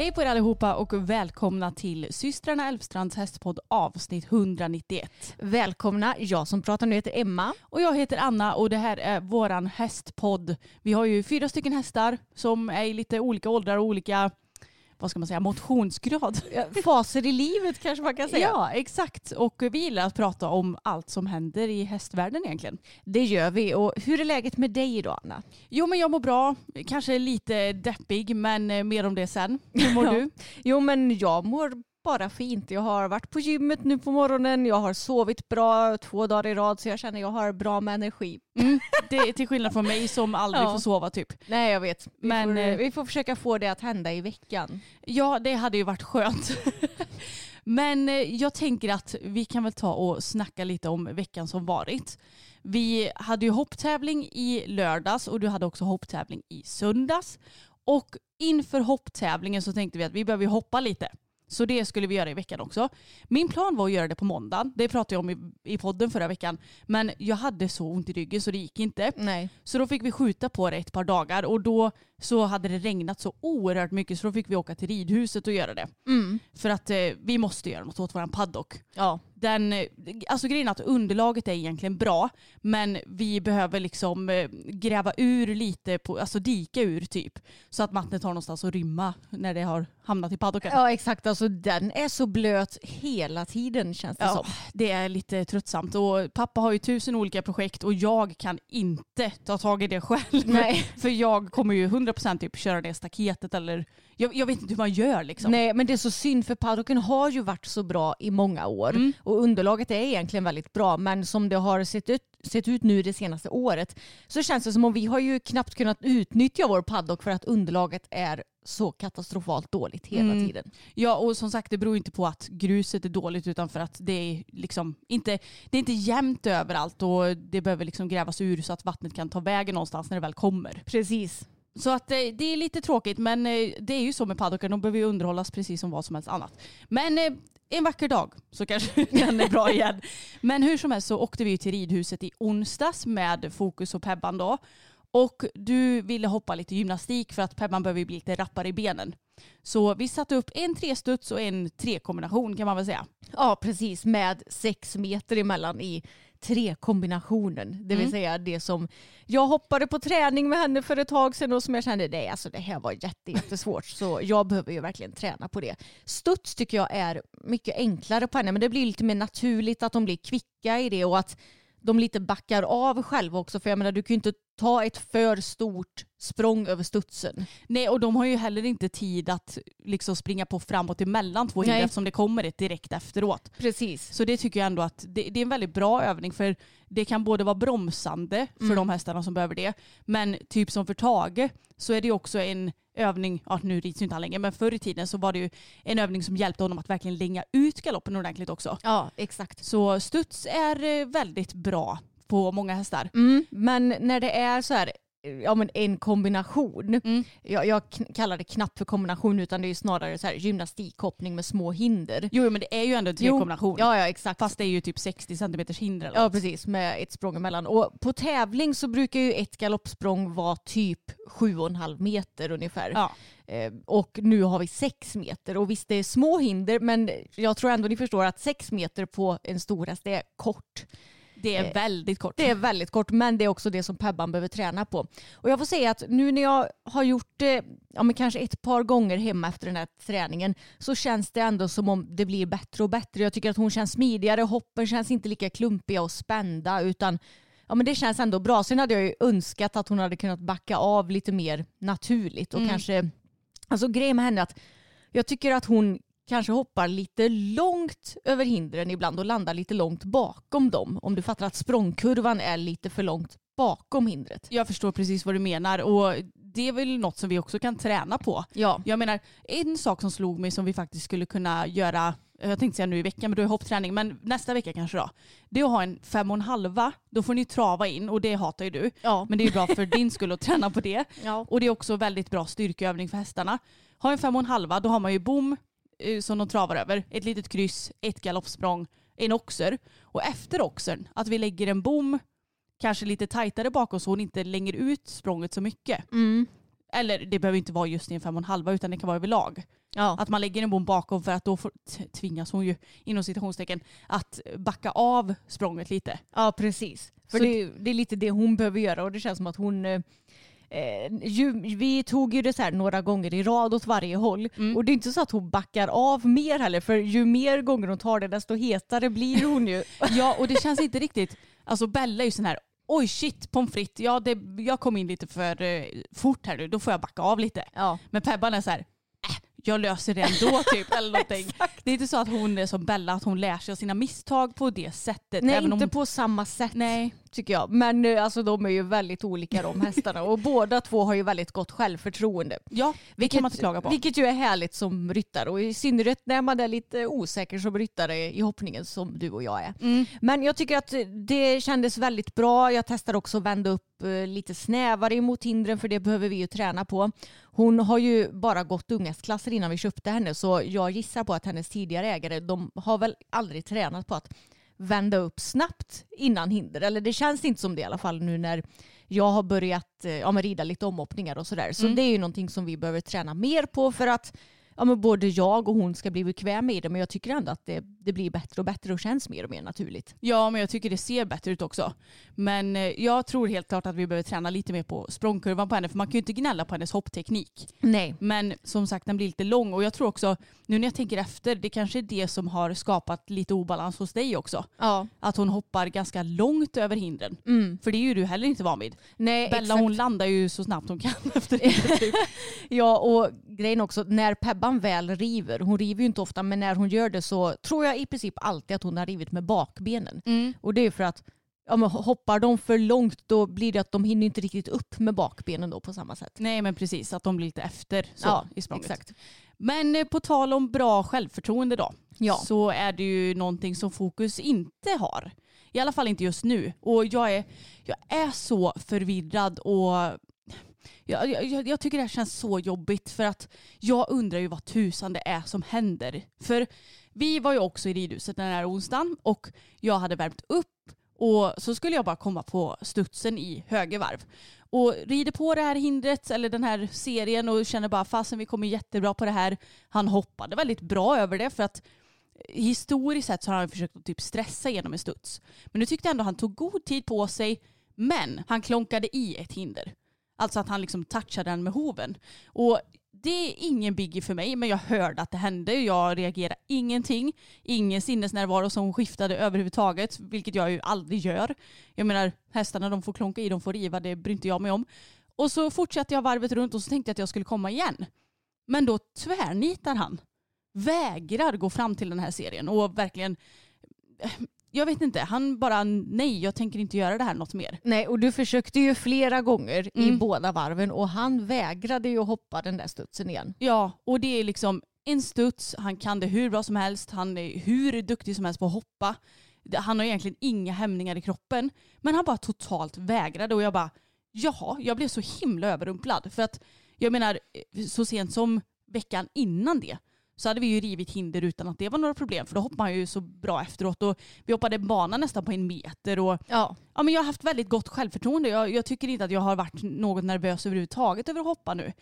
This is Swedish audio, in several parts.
Hej på er allihopa och välkomna till systrarna Elfstrands hästpodd avsnitt 191. Välkomna, jag som pratar nu heter Emma. Och jag heter Anna och det här är våran hästpodd. Vi har ju fyra stycken hästar som är i lite olika åldrar och olika vad ska man säga, motionsgrad. Faser i livet kanske man kan säga. Ja, exakt. Och vi gillar att prata om allt som händer i hästvärlden egentligen. Det gör vi. Och hur är läget med dig idag Anna? Jo men jag mår bra, kanske lite deppig men eh, mer om det sen. Hur mår du? Jo men jag mår bara fint. Jag har varit på gymmet nu på morgonen. Jag har sovit bra två dagar i rad så jag känner jag har bra med energi. Mm, det är till skillnad från mig som aldrig Ja. får sova typ. Nej jag vet. Vi, Men, får, eh, vi får försöka få det att hända i veckan. Ja, det hade ju varit skönt. Men eh, jag tänker att vi kan väl ta och snacka lite om veckan som varit. Vi hade ju hopptävling i lördags och du hade också hopptävling i söndags. Och inför hopptävlingen så tänkte vi att vi behöver hoppa lite. Så det skulle vi göra i veckan också. Min plan var att göra det på måndagen. Det pratade jag om i, i podden förra veckan. Men jag hade så ont i ryggen så det gick inte. Nej. Så då fick vi skjuta på det ett par dagar och då så hade det regnat så oerhört mycket så då fick vi åka till ridhuset och göra det. För att eh, vi måste göra något åt våran paddock. Ja. Den, eh, alltså grejen är att underlaget är egentligen bra men vi behöver liksom eh, gräva ur lite, på, alltså dika ur typ. Så att vattnet har någonstans att rymma när det har hamnat i paddocken. ja exakt, alltså den är så blöt hela tiden känns det Ja, som. det är lite tröttsamt och pappa har ju tusen olika projekt och jag kan inte ta tag i det själv. Nej. För jag kommer ju 100% typ köra ner staketet eller jag, jag vet inte hur man gör liksom. Nej men det är så synd för paddocken har ju varit så bra i många år Mm. och underlaget är egentligen väldigt bra men som det har sett ut, sett ut nu det senaste året så känns det som om vi har ju knappt kunnat utnyttja vår paddock för att underlaget är så katastrofalt dåligt hela Mm. tiden. Ja och som sagt det beror inte på att gruset är dåligt utan för att det är liksom inte, det är inte jämnt överallt och det behöver liksom grävas ur så att vattnet kan ta vägen någonstans när det väl kommer. Precis. Så att eh, det är lite tråkigt men eh, det är ju så med paddocken, de behöver ju underhållas precis som vad som helst annat. Men eh, en vacker dag så kanske den är bra igen. Men hur som helst så åkte vi ju till ridhuset i onsdags med Fokus och Pebban då. Och du ville hoppa lite gymnastik för att Pebban behöver bli lite rappare i benen. Så vi satte upp en trestuds och en trekombination kan man väl säga. Ja precis med sex meter emellan i trekombinationen. Det vill Mm. säga det som jag hoppade på träning med henne för ett tag sedan och som jag kände nej alltså det här var jätte, jättesvårt så jag behöver ju verkligen träna på det. Studs tycker jag är mycket enklare på henne men det blir lite mer naturligt att de blir kvicka i det och att de lite backar av själva också för jag menar du kan ju inte ta ett för stort språng över studsen. Nej och de har ju heller inte tid att liksom springa på framåt emellan två hinder eftersom det kommer ett direkt efteråt. Precis. Så det tycker jag ändå att det, det är en väldigt bra övning för det kan både vara bromsande för Mm. de hästarna som behöver det men typ som för Tage så är det också en övning, ja nu rids ju inte han längre men förr i tiden så var det ju en övning som hjälpte honom att verkligen länga ut galoppen ordentligt också. Ja exakt. Så studs är eh, väldigt bra på många hästar. Mm, men när det är så här ja, men en kombination. Mm. Jag, jag kallar det knappt för kombination utan det är snarare så här gymnastikhoppning med små hinder. Jo men det är ju ändå en trekombination. Ja, ja exakt. Fast det är ju typ 60 centimeters hinder eller Ja precis, med ett språng emellan. Och på tävling så brukar ju ett galoppsprång vara typ 7,5 meter ungefär. Ja. Eh, och nu har vi 6 meter. Och visst det är små hinder men jag tror ändå ni förstår att 6 meter på en stor häst är kort. Det är Eh, väldigt kort. Det är väldigt kort men det är också det som Pebban behöver träna på. Och jag får säga att nu när jag har gjort det ja, men kanske ett par gånger hemma efter den här träningen så känns det ändå som om det blir bättre och bättre. Jag tycker att hon känns smidigare, hoppen känns inte lika klumpiga och spända utan ja, men det känns ändå bra. Sen hade jag ju önskat att hon hade kunnat backa av lite mer naturligt och Mm. kanske, alltså grejen med henne är att jag tycker att hon kanske hoppar lite långt över hindren ibland och landar lite långt bakom dem. Om du fattar att språngkurvan är lite för långt bakom hindret. Jag förstår precis vad du menar och det är väl något som vi också kan träna på. Ja, Jag menar, en sak som slog mig som vi faktiskt skulle kunna göra, jag tänkte säga nu i veckan, men då är hoppträning, men nästa vecka kanske då. Det är att ha en fem och en halva, då får ni trava in och det hatar ju du. ja. Men det är bra för din skull att träna på det. ja. Och det är också väldigt bra styrkeövning för hästarna. Ha en fem och en halva, då har man ju bom som de travar över, ett litet kryss, ett galoppsprång, en oxer. Och efter oxern, att vi lägger en bom kanske lite tajtare bakom så hon inte länger ut språnget så mycket. Mm. Eller det behöver inte vara just i en fem och en halva utan det kan vara överlag. ja. Att man lägger en bom bakom för att då får, tvingas hon ju inom citationstecken att backa av språnget lite. Ja, precis. För det, det är lite det hon behöver göra och det känns som att hon eh, ju, vi tog ju det så här några gånger i rad åt varje håll Mm. och det är inte så att hon backar av mer heller för ju mer gånger hon tar det desto hetare blir hon ju. Ja och det känns inte riktigt, alltså Bella är ju sån här oj shit pommes frites, ja, det, jag kom in lite för eh, fort här nu, då får jag backa av lite. Ja. Men Pebban är så här, äh, jag löser det ändå typ. eller någonting. Det är inte så att hon är som Bella, att hon lär sig av sina misstag på det sättet. Nej inte om, på samma sätt Nej, tycker jag. Men eh, alltså, de är ju väldigt olika de hästarna och båda två har ju väldigt gott självförtroende. ja, det kan man inte klaga på. Vilket ju är härligt som ryttare och i synnerhet när man är lite osäker som ryttare i hoppningen som du och jag är. Mm. Men jag tycker att det kändes väldigt bra. Jag testar också att vända upp eh, lite snävare mot hindren för det behöver vi ju träna på. Hon har ju bara gått unghästklasser innan vi köpte henne så jag gissar på att hennes tidigare ägare de har väl aldrig tränat på att vända upp snabbt innan hinder. Eller det känns inte som det i alla fall nu när jag har börjat eh, ja, rida lite omhoppningar och sådär. Så Mm. det är ju någonting som vi behöver träna mer på för att ja, men både jag och hon ska bli bekväm i det. Men jag tycker ändå att det, det blir bättre och bättre och känns mer och mer naturligt. Ja, men jag tycker det ser bättre ut också. Men eh, jag tror helt klart att vi behöver träna lite mer på språngkurvan på henne, för man kan ju inte gnälla på hennes hoppteknik. Nej. Men som sagt, den blir lite lång och jag tror också, nu när jag tänker efter, det kanske är det som har skapat lite obalans hos dig också. Ja. Att hon hoppar ganska långt över hindren. Mm. För det är ju du heller inte van vid. Nej, Bella exakt. hon landar ju så snabbt hon kan efter typ. Ja, och grejen också, när Pebban väl river, hon river ju inte ofta, men när hon gör det så tror jag i princip alltid att hon har rivit med bakbenen. Mm. Och det är för att ja, men hoppar de för långt då blir det att de hinner inte riktigt upp med bakbenen då på samma sätt. Nej men precis, att de blir lite efter så, ja, i språnget. exakt. Men eh, på tal om bra självförtroende då, Ja. så är det ju någonting som Fokus inte har. I alla fall inte just nu. Och jag är, jag är så förvirrad och jag, jag, jag tycker det här känns så jobbigt för att jag undrar ju vad tusan det är som händer. För vi var ju också i ridhuset den här onsdagen och jag hade värmt upp och så skulle jag bara komma på studsen i högervarv. Och rider på det här hindret eller den här serien och känner bara fasen vi kommer jättebra på det här. Han hoppade väldigt bra över det för att historiskt sett så har han försökt att typ stressa igenom en studs. Men nu tyckte jag ändå han tog god tid på sig men han klonkade i ett hinder. Alltså att han liksom touchade den med hoven. Och det är ingen biggie för mig men jag hörde att det hände. Jag reagerade ingenting. Ingen sinnesnärvaro som skiftade överhuvudtaget vilket jag ju aldrig gör. Jag menar hästarna de får klonka i, de får riva, det bryr inte jag mig om. Och så fortsatte jag varvet runt och så tänkte jag att jag skulle komma igen. Men då tvärnitar han. Vägrar gå fram till den här serien och verkligen jag vet inte, han bara nej jag tänker inte göra det här något mer. Nej, och du försökte ju flera gånger i Mm. båda varven och han vägrade ju hoppa den där studsen igen. Ja, och det är liksom en studs, han kan det hur bra som helst, han är hur duktig som helst på att hoppa. Han har egentligen inga hämningar i kroppen, men han bara totalt vägrade och jag bara jaha, jag blev så himla överrumplad. För att jag menar, så sent som veckan innan det så hade vi ju rivit hinder utan att det var några problem. För då hoppade man ju så bra efteråt. Och vi hoppade banan nästan på en meter. Och, Ja. ja, men jag har haft väldigt gott självförtroende. Jag, jag tycker inte att jag har varit något nervös överhuvudtaget över att hoppa nu.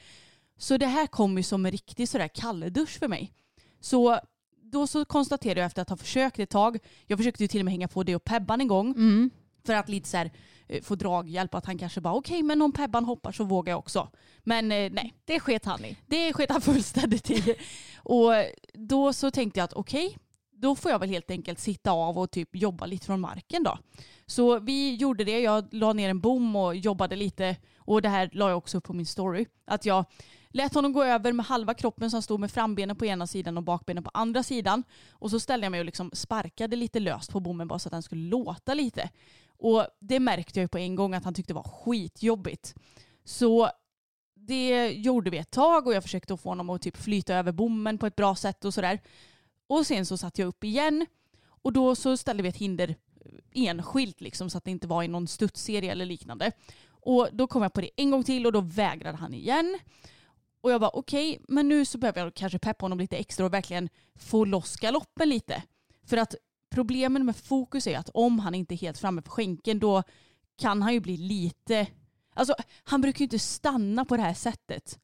Så det här kom ju som en riktig sådär kalldusch för mig. Så då så konstaterade jag efter att ha försökt ett tag, jag försökte ju till och med hänga på det och Pebban en gång Mm. För att lite så här, eh, få draghjälp att han kanske bara okej men om Pebban hoppar så vågar jag också. Men eh, nej, Det sket han i. det sket han fullständigt i. Och då så tänkte jag att okej, då får jag väl helt enkelt sitta av och typ jobba lite från marken då. Så vi gjorde det. Jag la ner en bom och jobbade lite. Och det här la jag också upp på min story. Att jag lät honom gå över med halva kroppen som stod med frambenen på ena sidan och bakbenen på andra sidan. Och så ställde jag mig och liksom sparkade lite löst på bommen bara så att den skulle låta lite. Och det märkte jag ju på en gång att han tyckte var skitjobbigt. Så det gjorde vi ett tag och jag försökte få honom att typ flyta över bommen på ett bra sätt och sådär. Och sen så satte jag upp igen och då så ställde vi ett hinder eh, enskilt liksom så att det inte var i någon studsserie eller liknande. Och då kom jag på det en gång till och då vägrade han igen. Och jag bara okej, men nu så behöver jag kanske peppa honom lite extra och verkligen få loss galoppen lite. För att problemen med fokus är att om han inte är helt framme på skänken då kan han ju bli lite... Alltså han brukar ju inte stanna på det här sättet.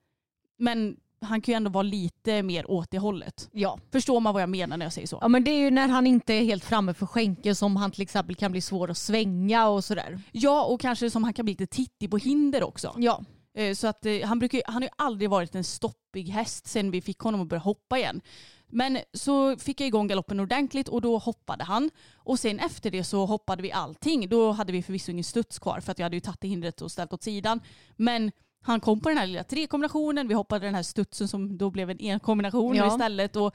Men han kan ju ändå vara lite mer åt det hållet. Ja. Förstår man vad jag menar när jag säger så? ja, men det är ju när han inte är helt framme för skänken som han till exempel kan bli svår att svänga och sådär. Ja, och kanske som han kan bli lite tittig på hinder också. Ja. Eh, Så att eh, han, brukar, han har ju aldrig varit en stoppig häst sen vi fick honom att börja hoppa igen. Men så fick jag igång galoppen ordentligt och då hoppade han. Och sen efter det så hoppade vi allting. Då hade vi förvisso ingen studs kvar för att jag hade ju tagit det hindret och ställt åt sidan. Men han kom på den här lilla trekombinationen. Vi hoppade den här studsen som då blev en enkombination Ja. istället. Och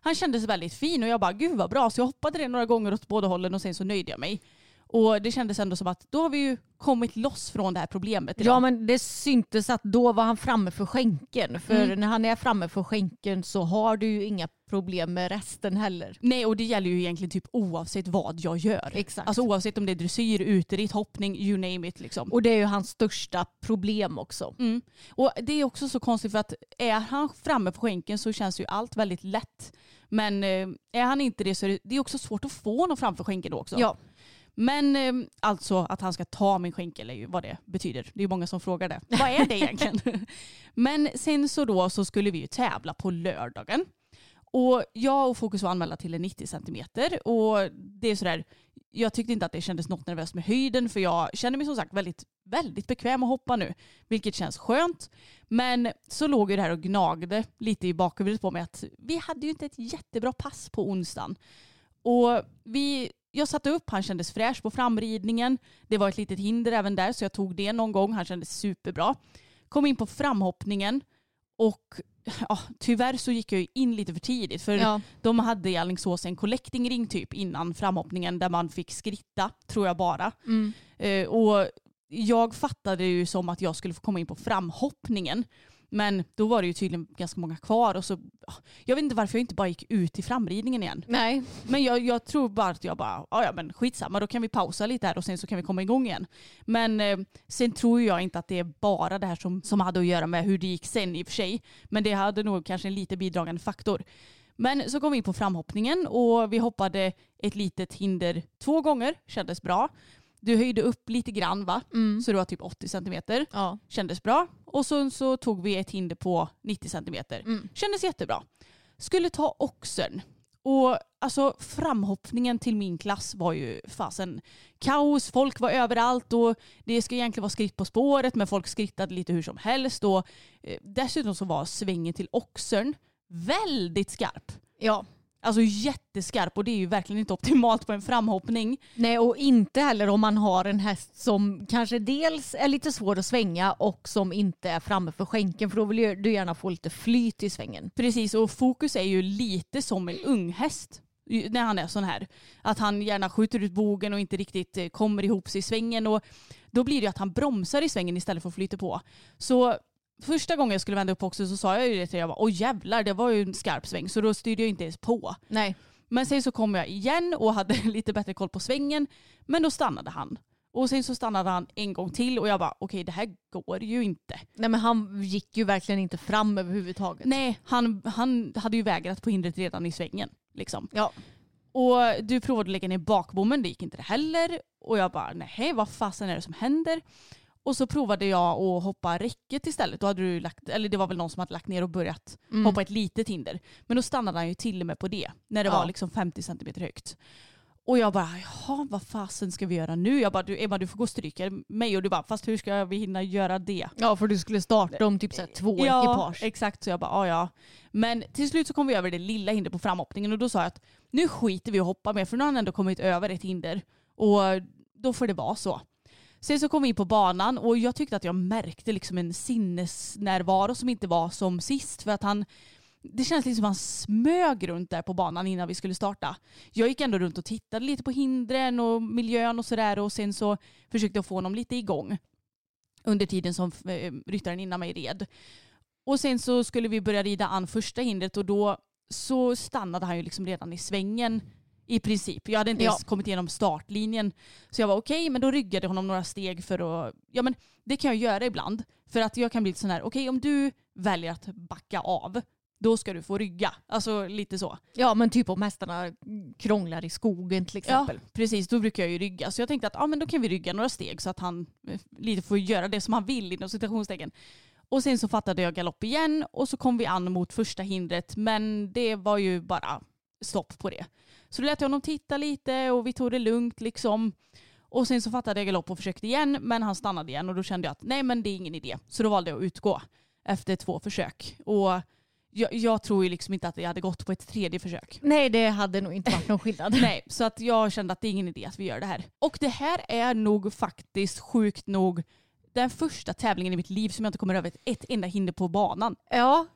han kändes väldigt fin och jag bara gud vad bra. Så jag hoppade det några gånger åt båda hållen och sen så nöjde jag mig. Och det kändes ändå som att då har vi ju kommit loss från det här problemet idag. ja men det syntes att då var han framme för skänken. För Mm. när han är framme för skänken så har du ju inga problem med resten heller. Nej och det gäller ju egentligen typ oavsett vad jag gör. Exakt. Alltså oavsett om det är dressyr, uteritt, hoppning, you name it liksom. Och det är ju hans största problem också. Mm. Och det är också så konstigt för att är han framme på skänken så känns ju allt väldigt lätt. Men eh, är han inte det så är det, det är också svårt att få honom framför skänken då också. Ja. Men eh, alltså att han ska ta min skänkel är ju vad det betyder. Det är ju många som frågar det. Vad är det egentligen? Men sen så då så skulle vi ju tävla på lördagen. Och jag och Fokus var anmälda till en 90 centimeter och det är sådär, jag tyckte inte att det kändes något nervöst med höjden för jag känner mig som sagt väldigt, väldigt bekväm att hoppa nu, vilket känns skönt. Men så låg ju det här och gnagde lite i bakhuvudet på mig att vi hade ju inte ett jättebra pass på onsdagen. Och vi, jag satte upp, han kändes fräsch på framridningen. Det var ett litet hinder även där så jag tog det någon gång. Han kändes superbra. Kom in på framhoppningen och ja, tyvärr så gick jag in lite för tidigt för Ja. de hade i Alingsås en collectingring typ innan framhoppningen där man fick skritta tror jag bara. Mm. Eh, och jag fattade ju som att jag skulle få komma in på framhoppningen. Men då var det ju tydligen ganska många kvar och så, ja, jag vet inte varför jag inte bara gick ut i framridningen igen. Nej. Men jag, jag tror bara att jag bara, "Ja, ja men skitsamma då kan vi pausa lite här och sen så kan vi komma igång igen. Men eh, sen tror jag inte att det är bara det här som, som hade att göra med hur det gick sen i och för sig. Men det hade nog kanske en lite bidragande faktor. Men så kom vi in på framhoppningen och vi hoppade ett litet hinder två gånger, kändes bra. Du höjde upp lite grann va? Mm. Så det var typ 80 centimeter. Ja. Kändes bra. Och så, så tog vi ett hinder på 90 centimeter. Mm. Kändes jättebra. Skulle ta oxen. Och alltså framhoppningen till min klass var ju fasen kaos. Folk var överallt och det ska egentligen vara skritt på spåret men folk skrittade lite hur som helst. Och, eh, dessutom så var svängen till oxen väldigt skarp. ja. Alltså jätteskarp och det är ju verkligen inte optimalt på en framhoppning. Nej och inte heller om man har en häst som kanske dels är lite svår att svänga och som inte är framme för skänken för då vill du gärna få lite flyt i svängen. Precis, och Fokus är ju lite som en ung häst när han är sån här. Att han gärna skjuter ut bogen och inte riktigt eh, kommer ihop sig i svängen. Och då blir det ju att han bromsar i svängen istället för att flyta på. Så första gången jag skulle vända upp också så sa jag ju det till jag bara, åh jävlar det var ju en skarp sväng så då styrde jag inte ens på. Nej. Men sen så kom jag igen och hade lite bättre koll på svängen men då stannade han. Och sen så stannade han en gång till och jag bara okej det här går ju inte. Nej men han gick ju verkligen inte fram överhuvudtaget. Nej, han, han hade ju vägrat på hindret redan i svängen. Liksom. Ja. Och du provade att lägga ner bakbommen, det gick inte det heller. Och jag bara, nej vad fasen är det som händer? Och så provade jag att hoppa räcket istället. Då hade du lagt, eller det var väl någon som hade lagt ner och börjat Mm. hoppa ett litet hinder. Men då stannade han ju till och med på det. När det Ja. var liksom 50 cm högt. Och jag bara, jaha vad fasen ska vi göra nu? Jag bara, du, Ebba du får gå och stryka mig. Och du bara, fast hur ska vi hinna göra det? ja för du skulle starta om typ så här två ja, ekipage. exakt. Så jag bara, ja ja. Men till slut så kom vi över det lilla hindret på framhoppningen och då sa jag att nu skiter vi att hoppa med för nu har han ändå kommit över ett hinder. Och då får det vara så. Sen så kom vi in på banan och jag tyckte att jag märkte liksom en sinnesnärvaro som inte var som sist. För att han, det känns liksom som han smög runt där på banan innan vi skulle starta. Jag gick ändå runt och tittade lite på hindren och miljön och sådär och sen så försökte jag få honom lite igång under tiden som eh, ryttaren innan mig red. Och sen så skulle vi börja rida an första hindret och då så stannade han ju liksom redan i svängen i princip. Jag hade inte Ja. ens kommit igenom startlinjen. Så jag var okej, men då ryggade honom några steg för att, ja men det kan jag göra ibland. För att jag kan bli lite sån här, okej om du väljer att backa av, då ska du få rygga. Alltså lite så. Ja men typ om hästarna krånglar i skogen till exempel. Ja, precis. Då brukar jag ju rygga. Så jag tänkte att ja, men då kan vi rygga några steg så att han eh, lite får göra det som han vill inom citationstecken. Och sen så fattade jag galopp igen och så kom vi an mot första hindret men det var ju bara stopp på det. Så då lät jag honom titta lite och vi tog det lugnt liksom. Och sen så fattade jag galopp och försökte igen men han stannade igen och då kände jag att nej men det är ingen idé. Så då valde jag att utgå efter två försök. Och jag, jag tror ju liksom inte att jag hade gått på ett tredje försök. Nej det hade nog inte varit någon skillnad. Nej, så att jag kände att det är ingen idé att vi gör det här. Och det här är nog faktiskt sjukt nog den första tävlingen i mitt liv som jag inte kommer över ett, ett enda hinder på banan. Ja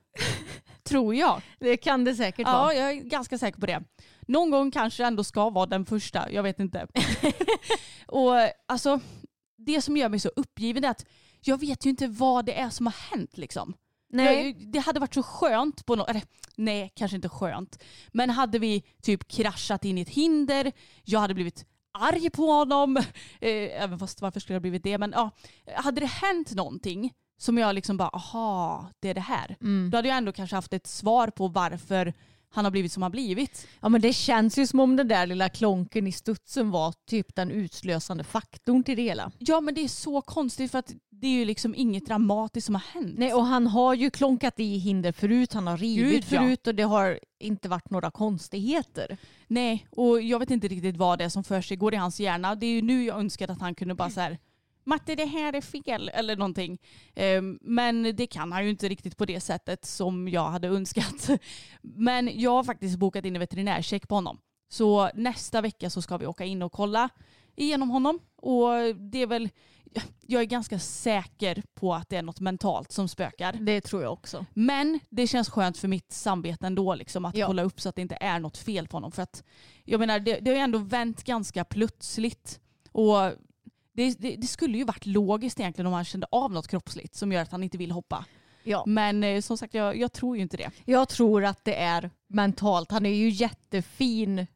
Tror jag. det kan det säkert Ja, vara. jag är ganska säker på det. Någon gång kanske ändå ska vara den första, jag vet inte. och alltså, det som gör mig så uppgiven är att jag vet ju inte vad det är som har hänt liksom. Nej. Jag, det hade varit så skönt på något, eller nej kanske inte skönt. Men hade vi typ kraschat in i ett hinder, jag hade blivit arg på honom, eh, även fast varför skulle jag blivit det, men ja. Hade det hänt någonting som jag liksom bara, aha, det är det här. Mm. Då hade jag ändå kanske haft ett svar på varför han har blivit som han blivit. Ja men det känns ju som om den där lilla klonken i studsen var typ den utlösande faktorn till det hela. Ja men det är så konstigt för att det är ju liksom inget dramatiskt som har hänt. Nej och han har ju klonkat i hinder förut, han har rivit Gud, ja. förut och det har inte varit några konstigheter. Nej, och jag vet inte riktigt vad det är som för sig går i hans hjärna. Det är ju nu jag önskar att han kunde bara så här Matte det här är fel eller någonting. Ehm, Men det kan han ju inte riktigt på det sättet som jag hade önskat. Men jag har faktiskt bokat in en veterinärcheck på honom. Så nästa vecka så ska vi åka in och kolla igenom honom. Och det är väl, jag är ganska säker på att det är något mentalt som spökar. Det tror jag också. Men det känns skönt för mitt samvete ändå liksom, att Ja. kolla upp så att det inte är något fel på honom. För att, jag menar, det, det har ju ändå vänt ganska plötsligt. Och det, det, det skulle ju varit logiskt egentligen om han kände av något kroppsligt som gör att han inte vill hoppa. Ja. Men eh, som sagt, jag, jag tror ju inte det. Jag tror att det är mentalt. Han är ju jättefin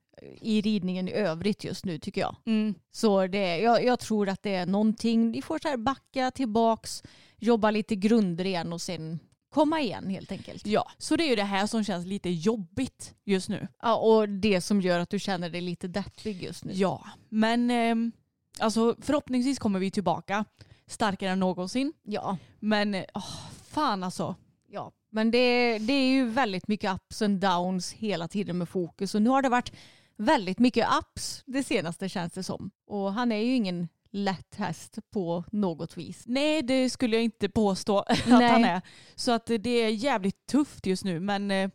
i ridningen i övrigt just nu tycker jag. Mm. Så det, jag, jag tror att det är någonting, vi får så här backa tillbaks, jobba lite grunder igen och sen komma igen helt enkelt. Ja, så det är ju det här som känns lite jobbigt just nu. Ja, och det som gör att du känner dig lite deppig just nu. Ja, men ehm, alltså, förhoppningsvis kommer vi tillbaka starkare än någonsin. Ja. Men åh, fan alltså. Ja, men det, det är ju väldigt mycket ups and downs hela tiden med fokus och nu har det varit väldigt mycket ups det senaste känns det som. Och han är ju ingen lätt häst på något vis. Nej, det skulle jag inte påstå att Nej. han är. Så att det är jävligt tufft just nu. Men eh,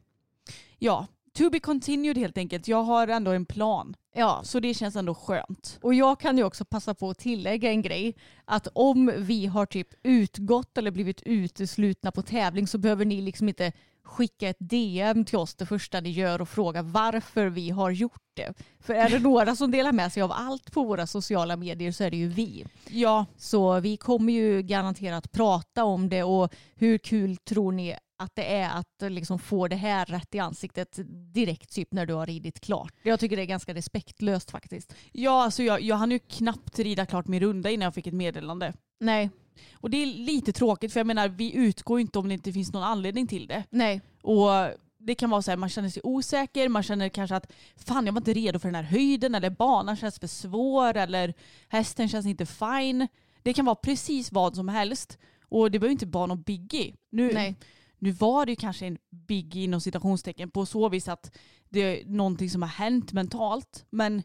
ja, to be continued helt enkelt. Jag har ändå en plan. Ja, Så det känns ändå skönt. och jag kan ju också passa på att tillägga en grej. Att om vi har typ utgått eller blivit uteslutna på tävling så behöver ni liksom inte skicka ett DM till oss det första ni gör och fråga varför vi har gjort det. För är det några som delar med sig av allt på våra sociala medier så är det ju vi. Ja, Så vi kommer ju garanterat prata om det och hur kul tror ni att det är att liksom få det här rätt i ansiktet direkt typ när du har ridit klart. Jag tycker det är ganska respektlöst faktiskt. Ja, alltså jag, jag hann ju knappt rida klart min runda innan jag fick ett meddelande. Nej, Och det är lite tråkigt för jag menar vi utgår inte om det inte finns någon anledning till det. nej, Och det kan vara så här, man känner sig osäker, man känner kanske att fan jag var inte redo för den här höjden eller banan känns för svår eller hästen känns inte fine. Det kan vara precis vad som helst. Och det behöver inte vara någon biggie. Nu, nej. Nu var det ju kanske en biggie inom citationstecken på så vis att det är någonting som har hänt mentalt. Men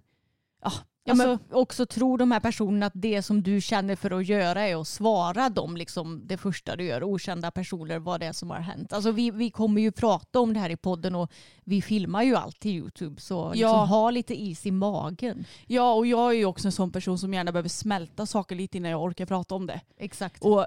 ja, Ja, alltså, men också tror de här personerna att det som du känner för att göra är att svara dem liksom det första du gör, okända personer, vad det är som har hänt. Alltså vi, vi kommer ju prata om det här i podden och vi filmar ju allt till YouTube så liksom Ja. ha lite is i magen. ja, och jag är ju också en sån person som gärna behöver smälta saker lite innan jag orkar prata om det. Exakt. Och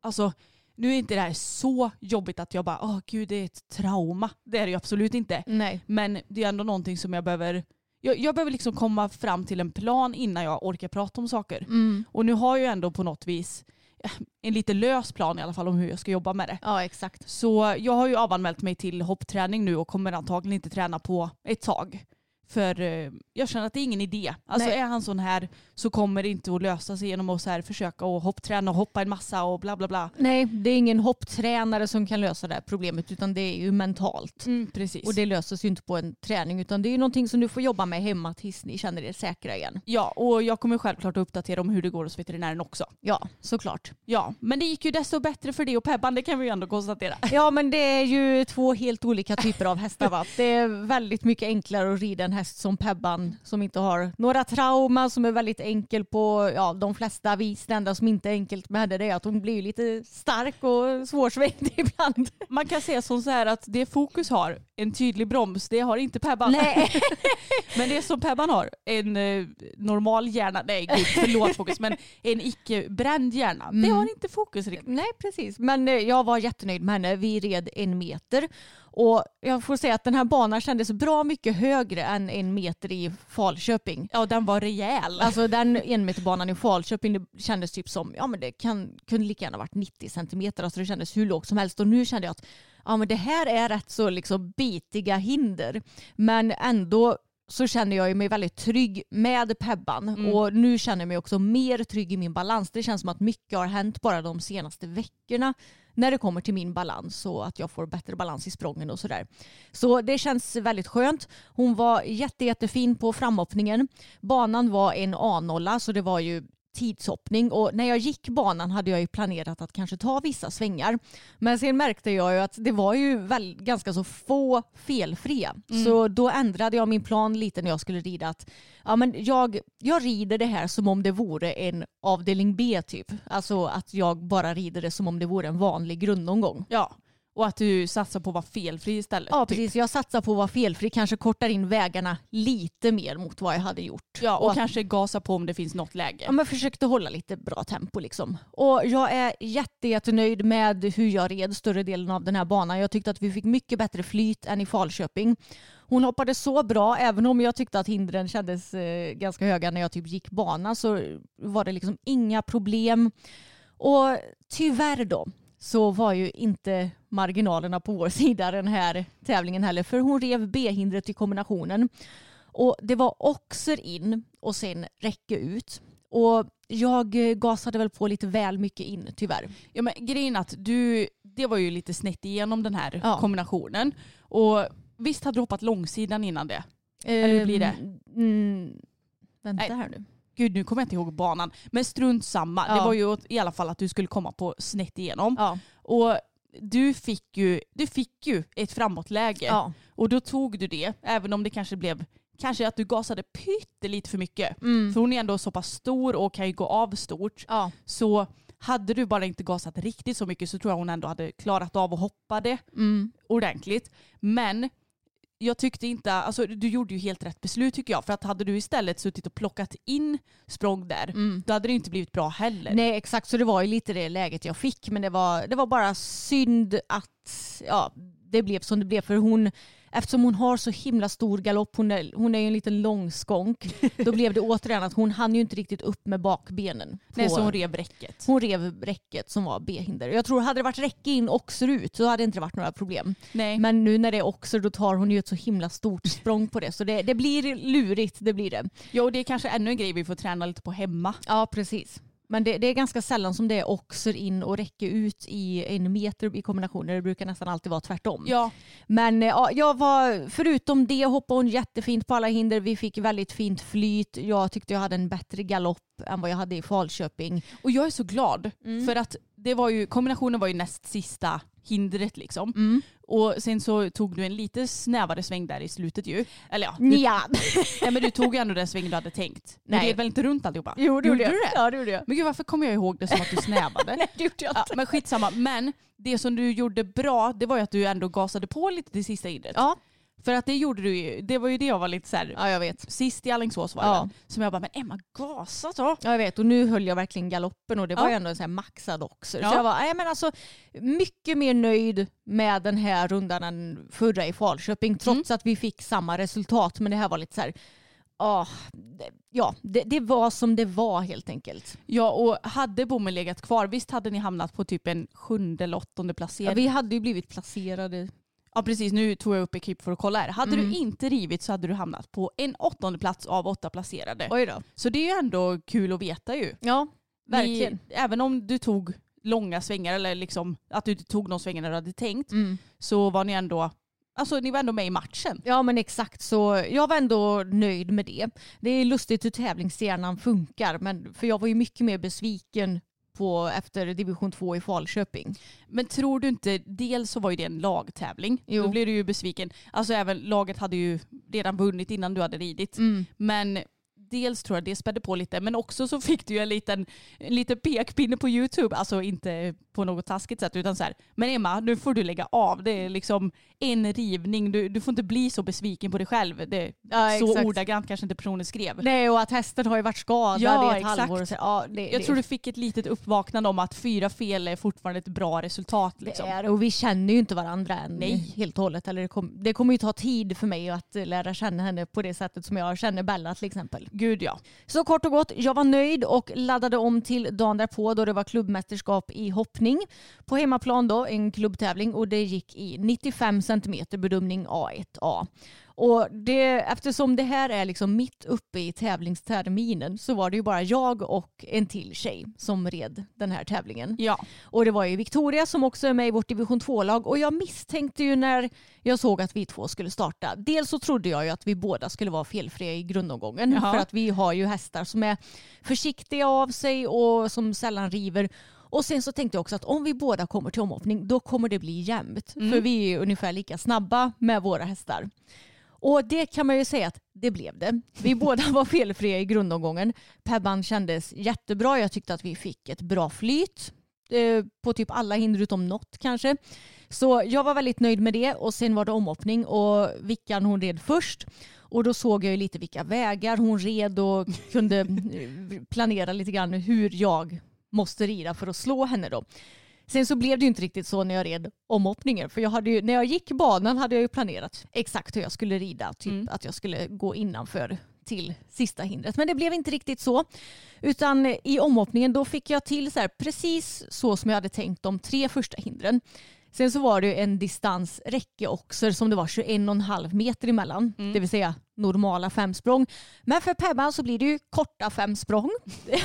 alltså, nu är inte det här så jobbigt att jag bara, åh gud det är ett trauma. Det är det ju absolut inte. Nej. Men det är ändå någonting som jag behöver, jag, jag behöver liksom komma fram till en plan innan jag orkar prata om saker. Mm. Och nu har jag ju ändå på något vis eh, en lite lös plan i alla fall om hur jag ska jobba med det. Ja exakt. Så jag har ju avanmält mig till hoppträning nu och kommer antagligen inte träna på ett tag. För eh, jag känner att det är ingen idé. Alltså Nej. är han sån här så kommer det inte att lösa sig genom att så här försöka att hoppträna och hoppa en massa och bla bla bla. Nej det är ingen hopptränare som kan lösa det här problemet utan det är ju mentalt. Mm, precis. Och det löses ju inte på en träning utan det är ju någonting som du får jobba med hemma tills ni känner er säkra igen. Ja, och jag kommer självklart att uppdatera om hur det går hos veterinären också. Ja, såklart. Ja, men det gick ju desto bättre för det och Pebban, det kan vi ju ändå konstatera. Ja men det är ju två helt olika typer av hästar va. Det är väldigt mycket enklare att rida en häst som Pebban som inte har några trauma som är väldigt enkel på ja, de flesta vis. Det enda som inte är enkelt med henne det är att hon blir lite stark och svårsvängd ibland. Man kan säga som så här att det Fokus har, en tydlig broms, det har inte Pebban. Nej. Men det som Pebban har, en eh, normal hjärna, nej gud förlåt Fokus, men en icke bränd hjärna, det Mm. har inte Fokus riktigt. Nej precis, men eh, jag var jättenöjd med henne. Vi red en meter och jag får säga att den här banan kändes bra mycket högre än en meter i Falköping. Ja den var rejäl. Alltså den enmeterbanan i Falköping det kändes typ som, ja men det kan, kunde lika gärna varit 90 centimeter. Alltså det kändes hur lågt som helst och nu kände jag att ja men det här är rätt så liksom bitiga hinder. Men ändå så känner jag mig väldigt trygg med Pebban Mm. och nu känner jag mig också mer trygg i min balans. Det känns som att mycket har hänt bara de senaste veckorna när det kommer till min balans och att jag får bättre balans i sprången och sådär. Så det känns väldigt skönt. Hon var jätte, jättefin på framhoppningen. Banan var en A-nolla så det var ju tidshoppning och när jag gick banan hade jag ju planerat att kanske ta vissa svängar. Men sen märkte jag ju att det var ju väl ganska så få felfria. Så då ändrade jag min plan lite när jag skulle rida. Att, ja, men jag, jag rider det här som om det vore en avdelning B typ. Alltså att jag bara rider det som om det vore en vanlig grundomgång. Ja, och att du satsar på att vara felfri istället. Ja typ. precis, jag satsar på att vara felfri, kanske kortar in vägarna lite mer mot vad jag hade gjort. Ja, och att- kanske gasa på om det finns något läge. Ja, men försökte hålla lite bra tempo liksom. Och jag är jätte, jättenöjd med hur jag red större delen av den här banan. Jag tyckte att vi fick mycket bättre flyt än i Falköping. Hon hoppade så bra, även om jag tyckte att hindren kändes eh, ganska höga när jag typ gick bana så var det liksom inga problem. Och tyvärr då så var ju inte marginalerna på vår sida den här tävlingen heller för hon rev B-hindret i kombinationen. Och det var oxer in och sen räcke ut. Och jag eh, gasade väl på lite väl mycket in tyvärr. Ja, men grejen att du, det var ju lite snett igenom den här Ja. kombinationen. Och visst hade du hoppat långsidan innan det? Eller hur blir det? Mm, vänta Nej. här nu. Gud nu kommer jag inte ihåg banan. Men strunt samma. Det Ja. var ju i alla fall att du skulle komma på snett igenom. Ja. Och du fick, ju, du fick ju ett framåtläge. Ja. Och då tog du det. Även om det kanske blev Kanske att du gasade pyttelite för mycket. Mm. För hon är ändå så pass stor och kan ju gå av stort. Ja. Så hade du bara inte gasat riktigt så mycket så tror jag hon ändå hade klarat av att hoppa det Mm. ordentligt. Men jag tyckte inte, alltså du gjorde ju helt rätt beslut tycker jag. För att hade du istället suttit och plockat in språng där, Mm. då hade det inte blivit bra heller. Nej exakt så det var ju lite det läget jag fick men det var, det var bara synd att ja, det blev som det blev för hon eftersom hon har så himla stor galopp, hon är, hon är ju en liten långskånk, då blev det återigen att hon hann ju inte riktigt upp med bakbenen. Nej, så hon rev räcket. hon rev räcket som var B-hinder. Jag tror hade det varit räcke in oxerut så hade det inte varit några problem. Nej. Men nu när det är oxer då tar hon ju ett så himla stort språng på det. Så det, det blir lurigt, det blir det. Ja, och det är kanske ännu en grej vi får träna lite på hemma. Ja, precis. Men det, det är ganska sällan som det är oxer in och räcke ut i en meter i kombinationer. Det brukar nästan alltid vara tvärtom. Ja, Men eh, ja, jag var, förutom det hoppade hon jättefint på alla hinder. Vi fick väldigt fint flyt. Jag tyckte jag hade en bättre galopp än vad jag hade i Falköping. och jag är så glad. Mm. För att det var ju, kombinationen var ju näst sista hindret liksom. Mm. Och sen så tog du en lite snävare sväng där i slutet ju. Eller ja, du, Ja. nej, men du tog ju ändå den svängen du hade tänkt. Du Nej. red väl inte runt alltihopa? Jo, det gjorde jag. du det? Ja, det gjorde jag. Men gud varför kommer jag ihåg det som att du snävade? Nej, det gjorde jag ja, inte. men skitsamma. Men det som du gjorde bra det var ju att du ändå gasade på lite till sista hindret. Ja. För att det gjorde du ju. Det var ju det jag var lite så här. ja, jag vet. Sist i Alingsås var det Ja. Som jag bara, men Emma gasa då. Ja, jag vet och nu höll jag verkligen galoppen och det var Ja. ju ändå en sån här maxad också. Ja. Så jag var nej, men alltså, mycket mer nöjd med den här rundan än förra i Falköping trots att vi fick samma resultat. Men det här var lite så här, det- ja, det, det var som det var helt enkelt. Ja och hade bommen legat kvar, visst hade ni hamnat på typ en sjunde eller åttonde Ja, placering? vi hade ju blivit placerade. Ja precis, nu tog jag upp ekip för att kolla här. Hade Mm. du inte rivit så hade du hamnat på en åttonde plats av åtta placerade. Oj då. Så det är ju ändå kul att veta ju. Ja, verkligen. Ni, även om du tog långa svängar eller liksom att du inte tog de svängarna du hade tänkt Mm. så var ni ändå, alltså ni var ändå med i matchen. Ja men exakt så jag var ändå nöjd med det. Det är lustigt hur tävlingshjärnan funkar men för jag var ju mycket mer besviken på efter division 2 i Falköping. Men tror du inte, dels så var ju det en lagtävling. Jo. Då blev du ju besviken. Alltså även laget hade ju redan vunnit innan du hade ridit. Mm. Men dels tror jag det spädde på lite men också så fick du ju en liten, en liten pekpinne på YouTube. Alltså inte på något taskigt sätt utan så här. Men Emma nu får du lägga av. Det är liksom en rivning. Du, du får inte bli så besviken på dig själv. Det, Ja, så ordagrant kanske inte personen skrev. Nej och att hästen har ju varit skadad Ja, i ett exakt. halvår. Så, ja, det, Jag det, tror du fick ett litet uppvaknande om att fyra fel är fortfarande ett bra resultat. det Liksom. är det. och vi känner ju inte varandra än Nej. helt och hållet. Eller det, kom, det kommer ju ta tid för mig att lära känna henne på det sättet som jag känner Bella till exempel. Gud ja. Så kort och gott, jag var nöjd och laddade om till dagen därpå då det var klubbmästerskap i hoppning. På hemmaplan då, en klubbtävling och det gick i 95 cm bedömning A1A. Och det, eftersom det här är liksom mitt uppe i tävlingsterminen så var det ju bara jag och en till tjej som red den här tävlingen. ja. Och det var ju Victoria som också är med i vårt division 2-lag och jag misstänkte ju när jag såg att vi två skulle starta. Dels så trodde jag ju att vi båda skulle vara felfria i grundomgången Jaha. för att vi har ju hästar som är försiktiga av sig och som sällan river. Och sen så tänkte jag också att om vi båda kommer till omhoppning då kommer det bli jämnt. För vi är ungefär lika snabba med våra hästar. Och det kan man ju säga att det blev det. Vi båda var felfria i grundomgången. Pebban kändes jättebra. Jag tyckte att vi fick ett bra flyt eh, på typ alla hinder utom något kanske. Så jag var väldigt nöjd med det och sen var det omhoppning och Vickan hon red först. Och då såg jag ju lite vilka vägar hon red och kunde eh, planera lite grann hur jag måste rida för att slå henne då. Sen så blev det ju inte riktigt så när jag red omhoppningen. För jag hade ju, när jag gick banan hade jag ju planerat exakt hur jag skulle rida. Typ Mm. att jag skulle gå innanför till sista hindret. Men det blev inte riktigt så. Utan i omhoppningen då fick jag till så här, precis så som jag hade tänkt de tre första hindren. Sen så var det ju en distans räckeoxer som det var 21,5 meter emellan. Det vill säga normala fem språng. Men för Pebban så blir det ju korta fem språng.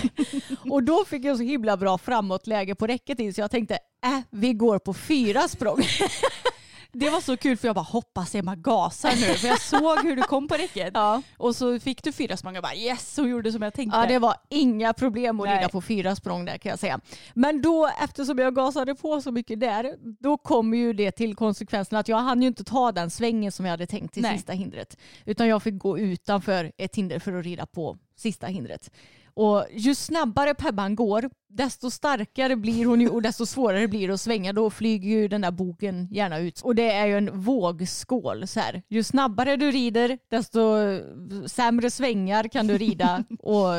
och då fick jag så himla bra framåtläge på räcket in så jag tänkte äh, vi går på fyra språng. Det var så kul för jag bara hoppas Emma gasar nu. För jag såg hur du kom på räcket. Ja. Och så fick du fyra språng och bara yes, hon gjorde som jag tänkte. Ja det var inga problem att Nej. rida på fyra språng där kan jag säga. Men då eftersom jag gasade på så mycket där då kom ju det till konsekvensen att jag hann ju inte ta den svängen som jag hade tänkt till Nej. sista hindret. Utan jag fick gå utanför ett hinder för att rida på sista hindret. Och ju snabbare Pebban går desto starkare blir hon ju och desto svårare blir det att svänga. Då flyger ju den där boken gärna ut. Och det är ju en vågskål. Så här. Ju snabbare du rider desto sämre svängar kan du rida och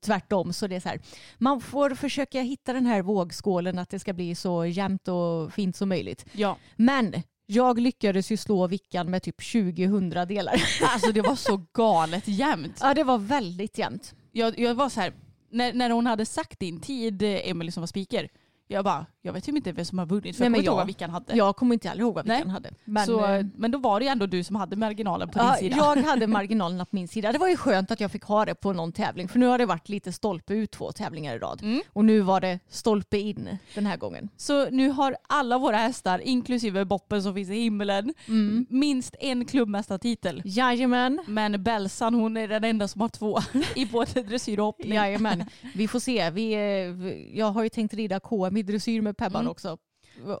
tvärtom. Så det är så här. Man får försöka hitta den här vågskålen att det ska bli så jämnt och fint som möjligt. Ja. Men Jag lyckades ju slå Vickan med typ 20 hundradelar. Alltså det var så galet jämnt. ja det var väldigt jämnt. Jag, jag var så här, när, när hon hade sagt din tid, eh, Emelie som var speaker, jag bara, jag vet ju inte vem som har vunnit för Nej, jag kommer inte ihåg vad Vickan hade. Jag kommer inte heller ihåg vad. Vickan hade. Men, så, eh, men då var det ju ändå du som hade marginalen på din Ja, sida. jag hade marginalerna på min sida. Det var ju skönt att jag fick ha det på någon tävling för nu har det varit lite stolpe ut två tävlingar i rad. Mm. Och nu var det stolpe in den här gången. Så nu har alla våra hästar, inklusive Boppen som finns i himmelen, Mm. minst en klubbmästartitel. Jajamän. Men Belsan hon är den enda som har två i både dressyr och hoppning. Jajamän. Vi får se. Vi, eh, vi- jag har ju tänkt rida KM i dressyr med Pebban Mm. också.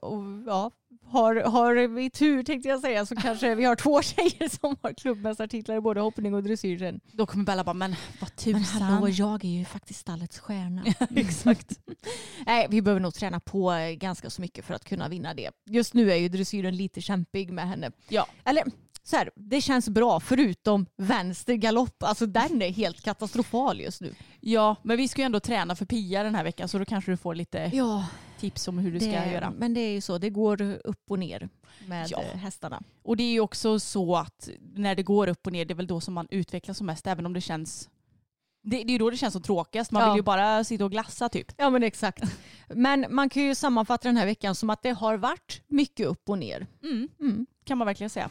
Och, ja, har, har vi tur tänkte jag säga så kanske vi har två tjejer som har klubbmästartitlar i både hoppning och dressyr sen. Då kommer Bella bara, men vad Men tusan. hallå, jag är ju faktiskt stallets stjärna. Exakt. Nej, vi behöver nog träna på eh, ganska så mycket för att kunna vinna det. Just nu är ju dressyren lite kämpig med henne. Ja. Eller så här, det känns bra förutom vänster galopp. Alltså den är helt katastrofal just nu. Ja, men vi ska ju ändå träna för Pia den här veckan så då kanske du får lite Ja, tips om hur du ska det, göra. men det är ju så. Det går upp och ner med Ja. eh, hästarna. Och det är ju också så att när det går upp och ner det är väl då som man utvecklas som mest även om det känns det, det är ju då det känns som tråkigast. Man Ja. vill ju bara sitta och glassa typ. Ja men exakt. Men man kan ju sammanfatta den här veckan som att det har varit mycket upp och ner. Mm, Mm. kan man verkligen säga.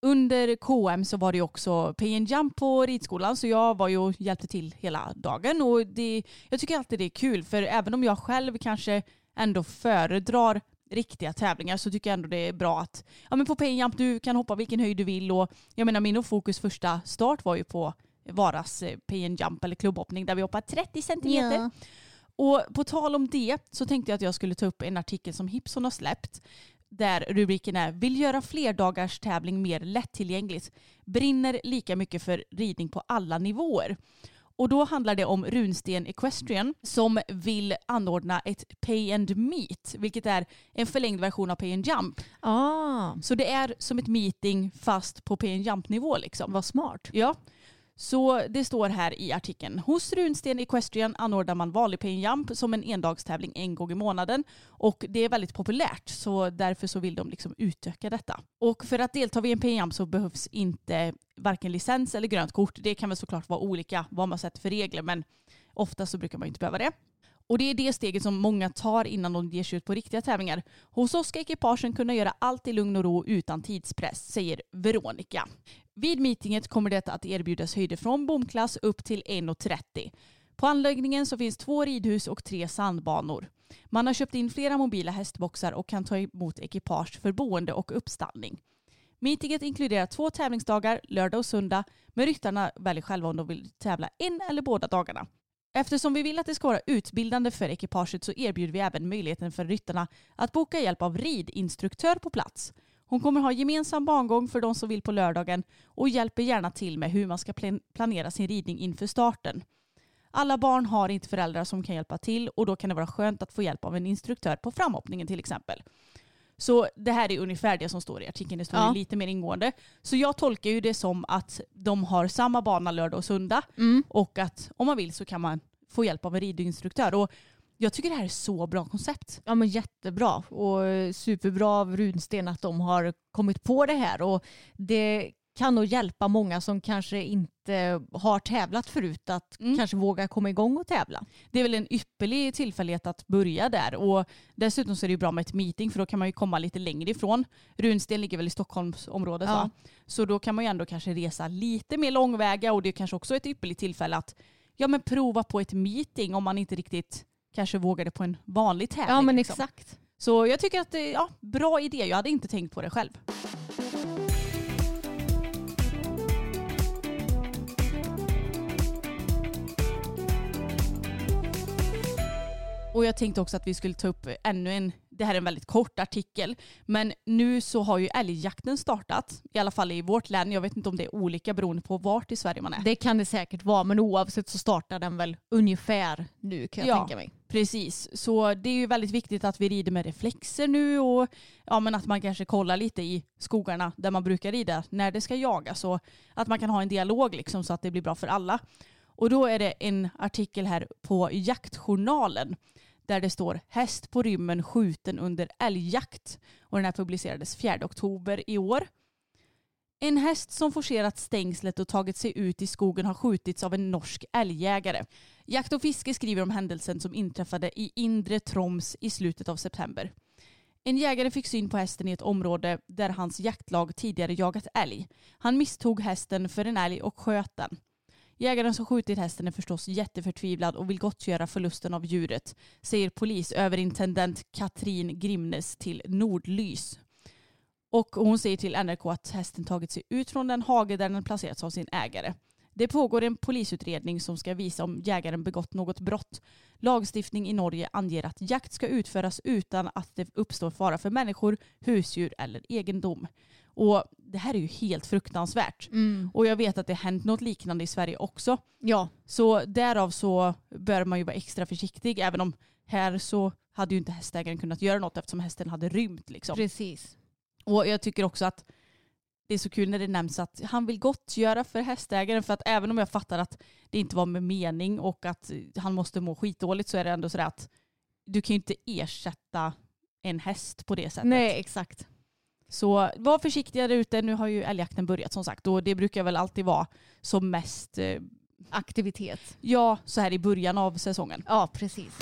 Under KM så var det också PN Jump på ridskolan så jag var ju och hjälpte till hela dagen och det, jag tycker alltid det är kul för även om jag själv kanske ändå föredrar riktiga tävlingar så tycker jag ändå det är bra att ja, men på PN Jump du kan hoppa vilken höjd du vill och jag menar min och fokus första start var ju på Varas eh, PN Jump eller klubbhoppning där vi hoppar 30 centimeter. Ja. Och på tal om det så tänkte jag att jag skulle ta upp en artikel som Hipson har släppt där rubriken är Vill göra flerdagars tävling mer lättillgängligt. Brinner lika mycket för ridning på alla nivåer. Och då handlar det om Runsten Equestrian som vill anordna ett Pay and Meet, vilket är en förlängd version av Pay and Jump. Ah, Så det är som ett meeting fast på Pay and Jump-nivå liksom. vad smart. Ja. Så det står här i artikeln. Hos Runsten Equestrian anordnar man vanlig pay jump som en endagstävling en gång i månaden. Och det är väldigt populärt så därför så vill de liksom utöka detta. Och för att delta vid en pay jump så behövs inte varken licens eller grönt kort. Det kan väl såklart vara olika vad man sätter för regler men ofta så brukar man inte behöva det. Och det är det steget som många tar innan de ger sig ut på riktiga tävlingar. Hos oss ska ekipagen kunna göra allt i lugn och ro utan tidspress, säger Veronica. Vid meetinget kommer det att erbjudas höjder från bomklass upp till 1,30. På anläggningen så finns två ridhus och tre sandbanor. Man har köpt in flera mobila hästboxar och kan ta emot ekipage för boende och uppstallning. Meetinget inkluderar två tävlingsdagar, lördag och söndag, men ryttarna väljer själva om de vill tävla en eller båda dagarna. Eftersom vi vill att det ska vara utbildande för ekipaget så erbjuder vi även möjligheten för ryttarna att boka hjälp av ridinstruktör på plats. Hon kommer ha gemensam bangång för de som vill på lördagen och hjälper gärna till med hur man ska planera sin ridning inför starten. Alla barn har inte föräldrar som kan hjälpa till och då kan det vara skönt att få hjälp av en instruktör på framhoppningen till exempel. Så det här är ungefär det som står i artikeln. Det står Ja. lite mer ingående. Så jag tolkar ju det som att de har samma bana lördag och söndag Mm. och att om man vill så kan man få hjälp av en ridinstruktör. Och jag tycker det här är så bra koncept. Ja men jättebra och superbra av Runsten att de har kommit på det här och det kan nog hjälpa många som kanske inte har tävlat förut att Mm. kanske våga komma igång och tävla. Det är väl en ypperlig tillfällighet att börja där och dessutom så är det ju bra med ett meeting för då kan man ju komma lite längre ifrån. Runsten ligger väl i Stockholmsområdet Ja. va? Så då kan man ju ändå kanske resa lite mer långväga och det är kanske också ett ypperligt tillfälle att ja, men prova på ett meeting om man inte riktigt kanske vågade på en vanlig tävling. Ja men liksom. exakt. Så jag tycker att det är ja, bra idé. Jag hade inte tänkt på det själv. Och jag tänkte också att vi skulle ta upp ännu en, det här är en väldigt kort artikel, men nu så har ju älgjakten startat, i alla fall i vårt län. Jag vet inte om det är olika beroende på vart i Sverige man är. Det kan det säkert vara men oavsett så startar den väl ungefär nu kan jag Ja. tänka mig. Precis, så det är ju väldigt viktigt att vi rider med reflexer nu och ja, men att man kanske kollar lite i skogarna där man brukar rida när det ska jagas och att man kan ha en dialog liksom så att det blir bra för alla. Och då är det en artikel här på Jaktjournalen där det står häst på rymmen skjuten under älgjakt och den här publicerades 4 oktober i år. En häst som forcerat stängslet och tagit sig ut i skogen har skjutits av en norsk älgjägare. Jakt och fiske skriver om händelsen som inträffade i inre Troms i slutet av september. En jägare fick syn på hästen i ett område där hans jaktlag tidigare jagat älg. Han misstog hästen för en älg och sköt den. Jägaren som skjutit hästen är förstås jätteförtvivlad och vill gottgöra förlusten av djuret, säger polisöverintendent Katrin Grimnes till Nordlys. Och hon säger till NRK att hästen tagit sig ut från den hage där den placerats av sin ägare. Det pågår en polisutredning som ska visa om jägaren begått något brott. Lagstiftning i Norge anger att jakt ska utföras utan att det uppstår fara för människor, husdjur eller egendom. Och det här är ju helt fruktansvärt. Och jag vet att det har hänt något liknande i Sverige också. Ja, Så därav så bör man ju vara extra försiktig även om här så hade ju inte hästägaren kunnat göra något eftersom hästen hade rymt. Liksom. precis. Och jag tycker också att det är så kul när det nämns att han vill gottgöra för hästägaren för att även om jag fattar att det inte var med mening och att han måste må skitdåligt så är det ändå sådär att du kan ju inte ersätta en häst på det sättet. Nej exakt. Så var försiktiga där ute. Nu har ju älgjakten börjat som sagt och det brukar väl alltid vara som mest eh, Aktivitet. ja, så här i början av säsongen. Ja precis.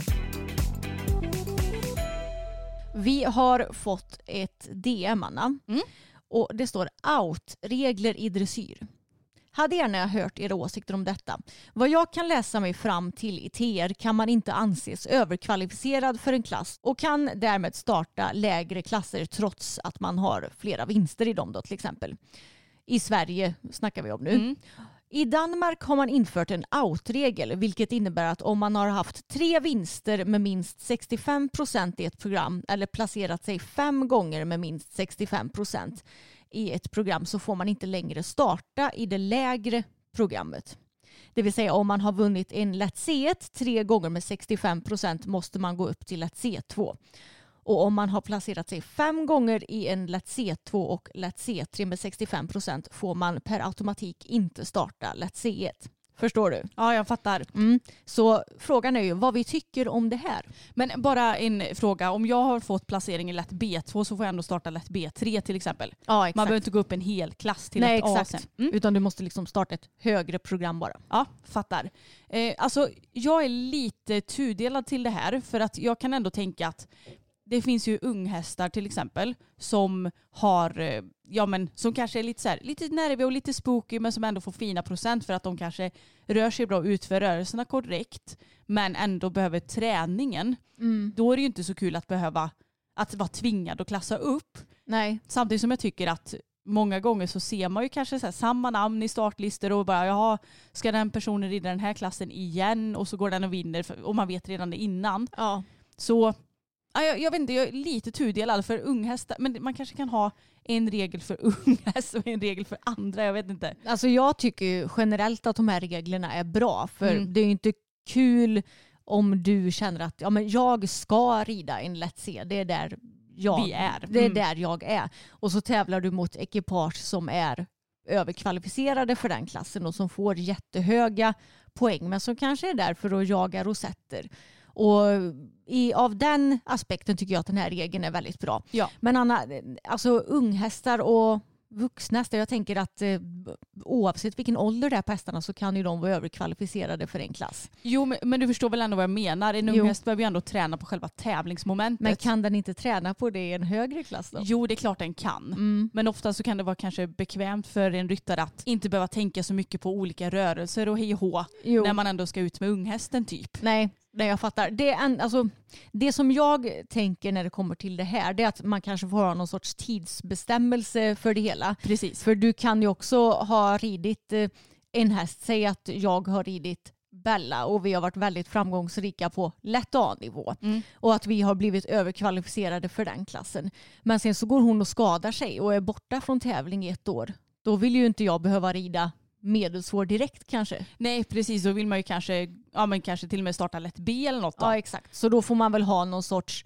Vi har fått ett DM Anna. Mm. Och det står out, regler i dressyr. Hade gärna hört era åsikter om detta. Vad jag kan läsa mig fram till i TR kan man inte anses överkvalificerad för en klass och kan därmed starta lägre klasser trots att man har flera vinster i dem då till exempel. I Sverige snackar vi om nu. Mm. I Danmark har man infört en out-regel vilket innebär att om man har haft tre vinster med minst 65 procent i ett program eller placerat sig fem gånger med minst 65 procent i ett program så får man inte längre starta i det lägre programmet. Det vill säga om man har vunnit en lätt C1 tre gånger med 65 procent måste man gå upp till lätt C2. Och om man har placerat sig fem gånger i en lätt C2 och lätt C3 med 65 procent får man per automatik inte starta lätt C1. Förstår du? Ja, jag fattar. Mm. Så frågan är ju vad vi tycker om det här. Men bara en fråga. Om jag har fått placering i lätt B2 så får jag ändå starta lätt B3 till exempel. Ja, Man behöver inte gå upp en hel klass till Nej, ett A exakt. sen. Mm. Utan du måste liksom starta ett högre program bara. Ja, fattar. Eh, alltså, jag är lite tudelad till det här för att jag kan ändå tänka att det finns ju unghästar till exempel som har, eh, ja men som kanske är lite så här, lite nerviga och lite spooky men som ändå får fina procent för att de kanske rör sig bra och utför rörelserna korrekt men ändå behöver träningen. Då är det ju inte så kul att behöva att vara tvingad att klassa upp. Nej. Samtidigt som jag tycker att många gånger så ser man ju kanske så här, samma namn i startlistor och bara jaha, ska den personen rida den här klassen igen och så går den och vinner och man vet redan det innan. Ja. Så jag, jag vet inte, jag är lite tudelad för unghästar, men man kanske kan ha en regel för unghäst och en regel för andra, jag vet inte. Alltså jag tycker generellt att de här reglerna är bra för Mm. det är ju inte kul om du känner att ja, men jag ska rida en lätt C. Det är där jag, Vi är. Det är Mm. där jag är. Och så tävlar du mot ekipage som är överkvalificerade för den klassen och som får jättehöga poäng men som kanske är där för att jaga rosetter. Och i, av den aspekten tycker jag att den här regeln är väldigt bra. Ja. Men Anna, alltså unghästar och vuxna Jag tänker att eh, oavsett vilken ålder det är på hästarna så kan ju de vara överkvalificerade för en klass. Jo men, men du förstår väl ändå vad jag menar. En ung häst behöver ju ändå träna på själva tävlingsmomentet. Men kan den inte träna på det i en högre klass då? Jo det är klart den kan. Mm. Men ofta så kan det vara kanske bekvämt för en ryttare att inte behöva tänka så mycket på olika rörelser och hej och hå när man ändå ska ut med unghästen typ. Nej, Nej, jag fattar. Det, en, alltså, det som jag tänker när det kommer till det här det är att man kanske får ha någon sorts tidsbestämmelse för det hela. Precis. För du kan ju också ha ridit eh, en häst, säg att jag har ridit Bella och vi har varit väldigt framgångsrika på lätt A-nivå mm. och att vi har blivit överkvalificerade för den klassen. Men sen så går hon och skadar sig och är borta från tävling i ett år. Då vill ju inte jag behöva rida medelsvår direkt kanske. Nej precis, då vill man ju kanske, ja, men kanske till och med starta lätt B eller något. Då. Ja exakt, så då får man väl ha någon sorts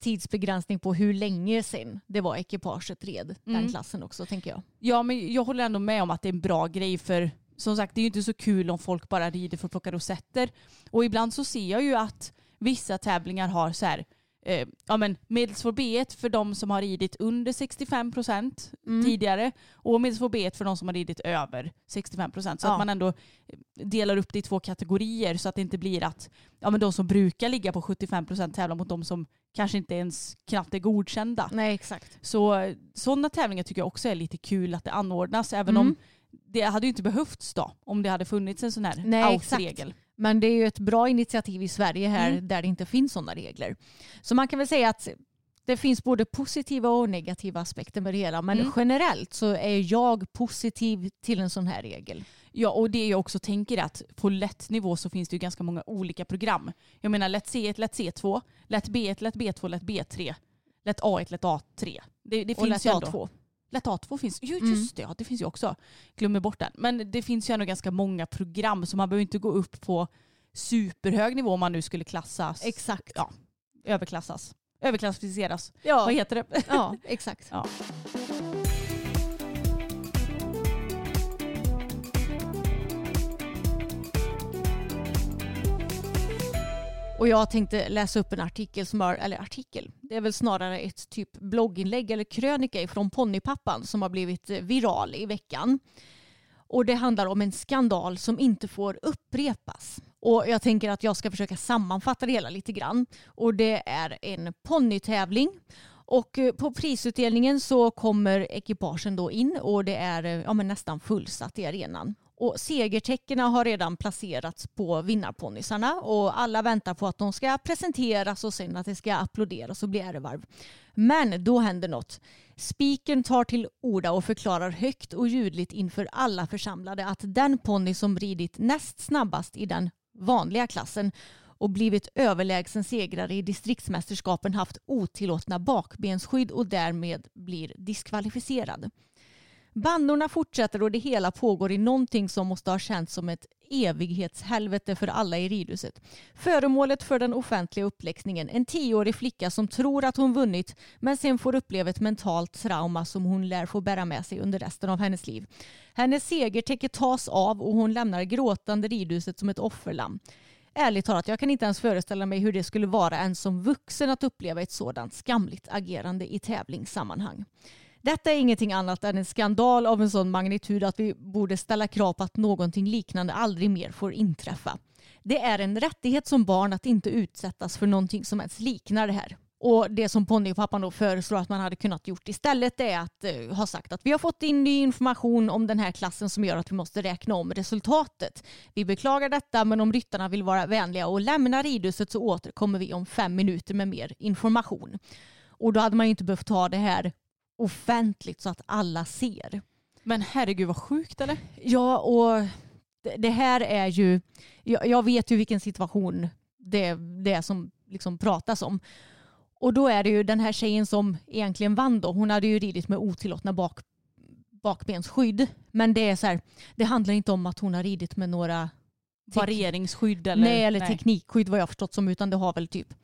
tidsbegränsning på hur länge sen det var ekipaget red mm. den klassen också tänker jag. Ja men jag håller ändå med om att det är en bra grej för som sagt det är ju inte så kul om folk bara rider för att plocka rosetter. Och ibland så ser jag ju att vissa tävlingar har så här eh, ja, men medelsvår B1 för de som har ridit under 65 procent mm. tidigare och medelsvår B1 för de som har ridit över 65 procent. Så ja. att man ändå delar upp det i två kategorier så att det inte blir att ja, men de som brukar ligga på 75 procent tävlar mot de som kanske inte ens knappt är godkända. Nej exakt. Så sådana tävlingar tycker jag också är lite kul att det anordnas även mm. om det hade ju inte behövts då om det hade funnits en sån här out-regel. Men det är ju ett bra initiativ i Sverige här mm. där det inte finns sådana regler. Så man kan väl säga att det finns både positiva och negativa aspekter med det hela. Men mm. generellt så är jag positiv till en sån här regel. Ja, och det jag också tänker är att på lätt nivå så finns det ju ganska många olika program. Jag menar lätt C1, lätt C2, lätt B1, lätt B2, lätt B3, lätt A1, lätt A3. Det, det finns lätt ju ändå. A2. Lätt A2 finns, ju mm. just det, ja, det finns ju också. Glömmer bort den. Men det finns ju ändå ganska många program så man behöver inte gå upp på superhög nivå om man nu skulle klassas. Exakt. Ja, överklassas. Överklassificeras. Ja. Vad heter det? Ja, exakt. ja. Och jag tänkte läsa upp en artikel som har, eller artikel, det är väl snarare ett typ blogginlägg eller krönika från ponnypappan som har blivit viral i veckan. Och det handlar om en skandal som inte får upprepas. Och jag tänker att jag ska försöka sammanfatta det hela lite grann. Och det är en ponnytävling. Och eh, på prisutdelningen så kommer ekipagen då in och det är eh, ja, nästan fullsatt i arenan. Och segertecknen har redan placerats på vinnarponnysarna och alla väntar på att de ska presenteras och sen att det ska applåderas och bli ärevarv. Men då händer något. Spiken tar till orda och förklarar högt och ljudligt inför alla församlade att den ponny som ridit näst snabbast i den vanliga klassen och blivit överlägsen segrare i distriktsmästerskapen haft otillåtna bakbensskydd och därmed blir diskvalificerad. Bandorna fortsätter och det hela pågår i någonting som måste ha känts som ett evighetshelvete för alla i ridhuset. Föremålet för den offentliga uppläxningen, en tioårig flicka som tror att hon vunnit men sen får uppleva ett mentalt trauma som hon lär få bära med sig under resten av hennes liv. Hennes segertäcke tas av och hon lämnar gråtande ridhuset som ett offerlamm. Ärligt talat, jag kan inte ens föreställa mig hur det skulle vara ens som vuxen att uppleva ett sådant skamligt agerande i tävlingssammanhang. Detta är ingenting annat än en skandal av en sån magnitud att vi borde ställa krav på att någonting liknande aldrig mer får inträffa. Det är en rättighet som barn att inte utsättas för någonting som ens liknar det här. Och det som ponnypappan då föreslår att man hade kunnat gjort istället är att uh, ha sagt att vi har fått in ny information om den här klassen som gör att vi måste räkna om resultatet. Vi beklagar detta men om ryttarna vill vara vänliga och lämna ridhuset så återkommer vi om fem minuter med mer information. Och då hade man ju inte behövt ta det här offentligt så att alla ser. Men herregud vad sjukt eller? Ja och det här är ju, jag vet ju vilken situation det, det är som liksom pratas om. Och då är det ju den här tjejen som egentligen vann då, hon hade ju ridit med otillåtna bak, bakbensskydd. Men det är så här, det handlar inte om att hon har ridit med några varierinsskydd eller? Nej, eller nej. teknikskydd vad jag förstått som, utan det har väl typ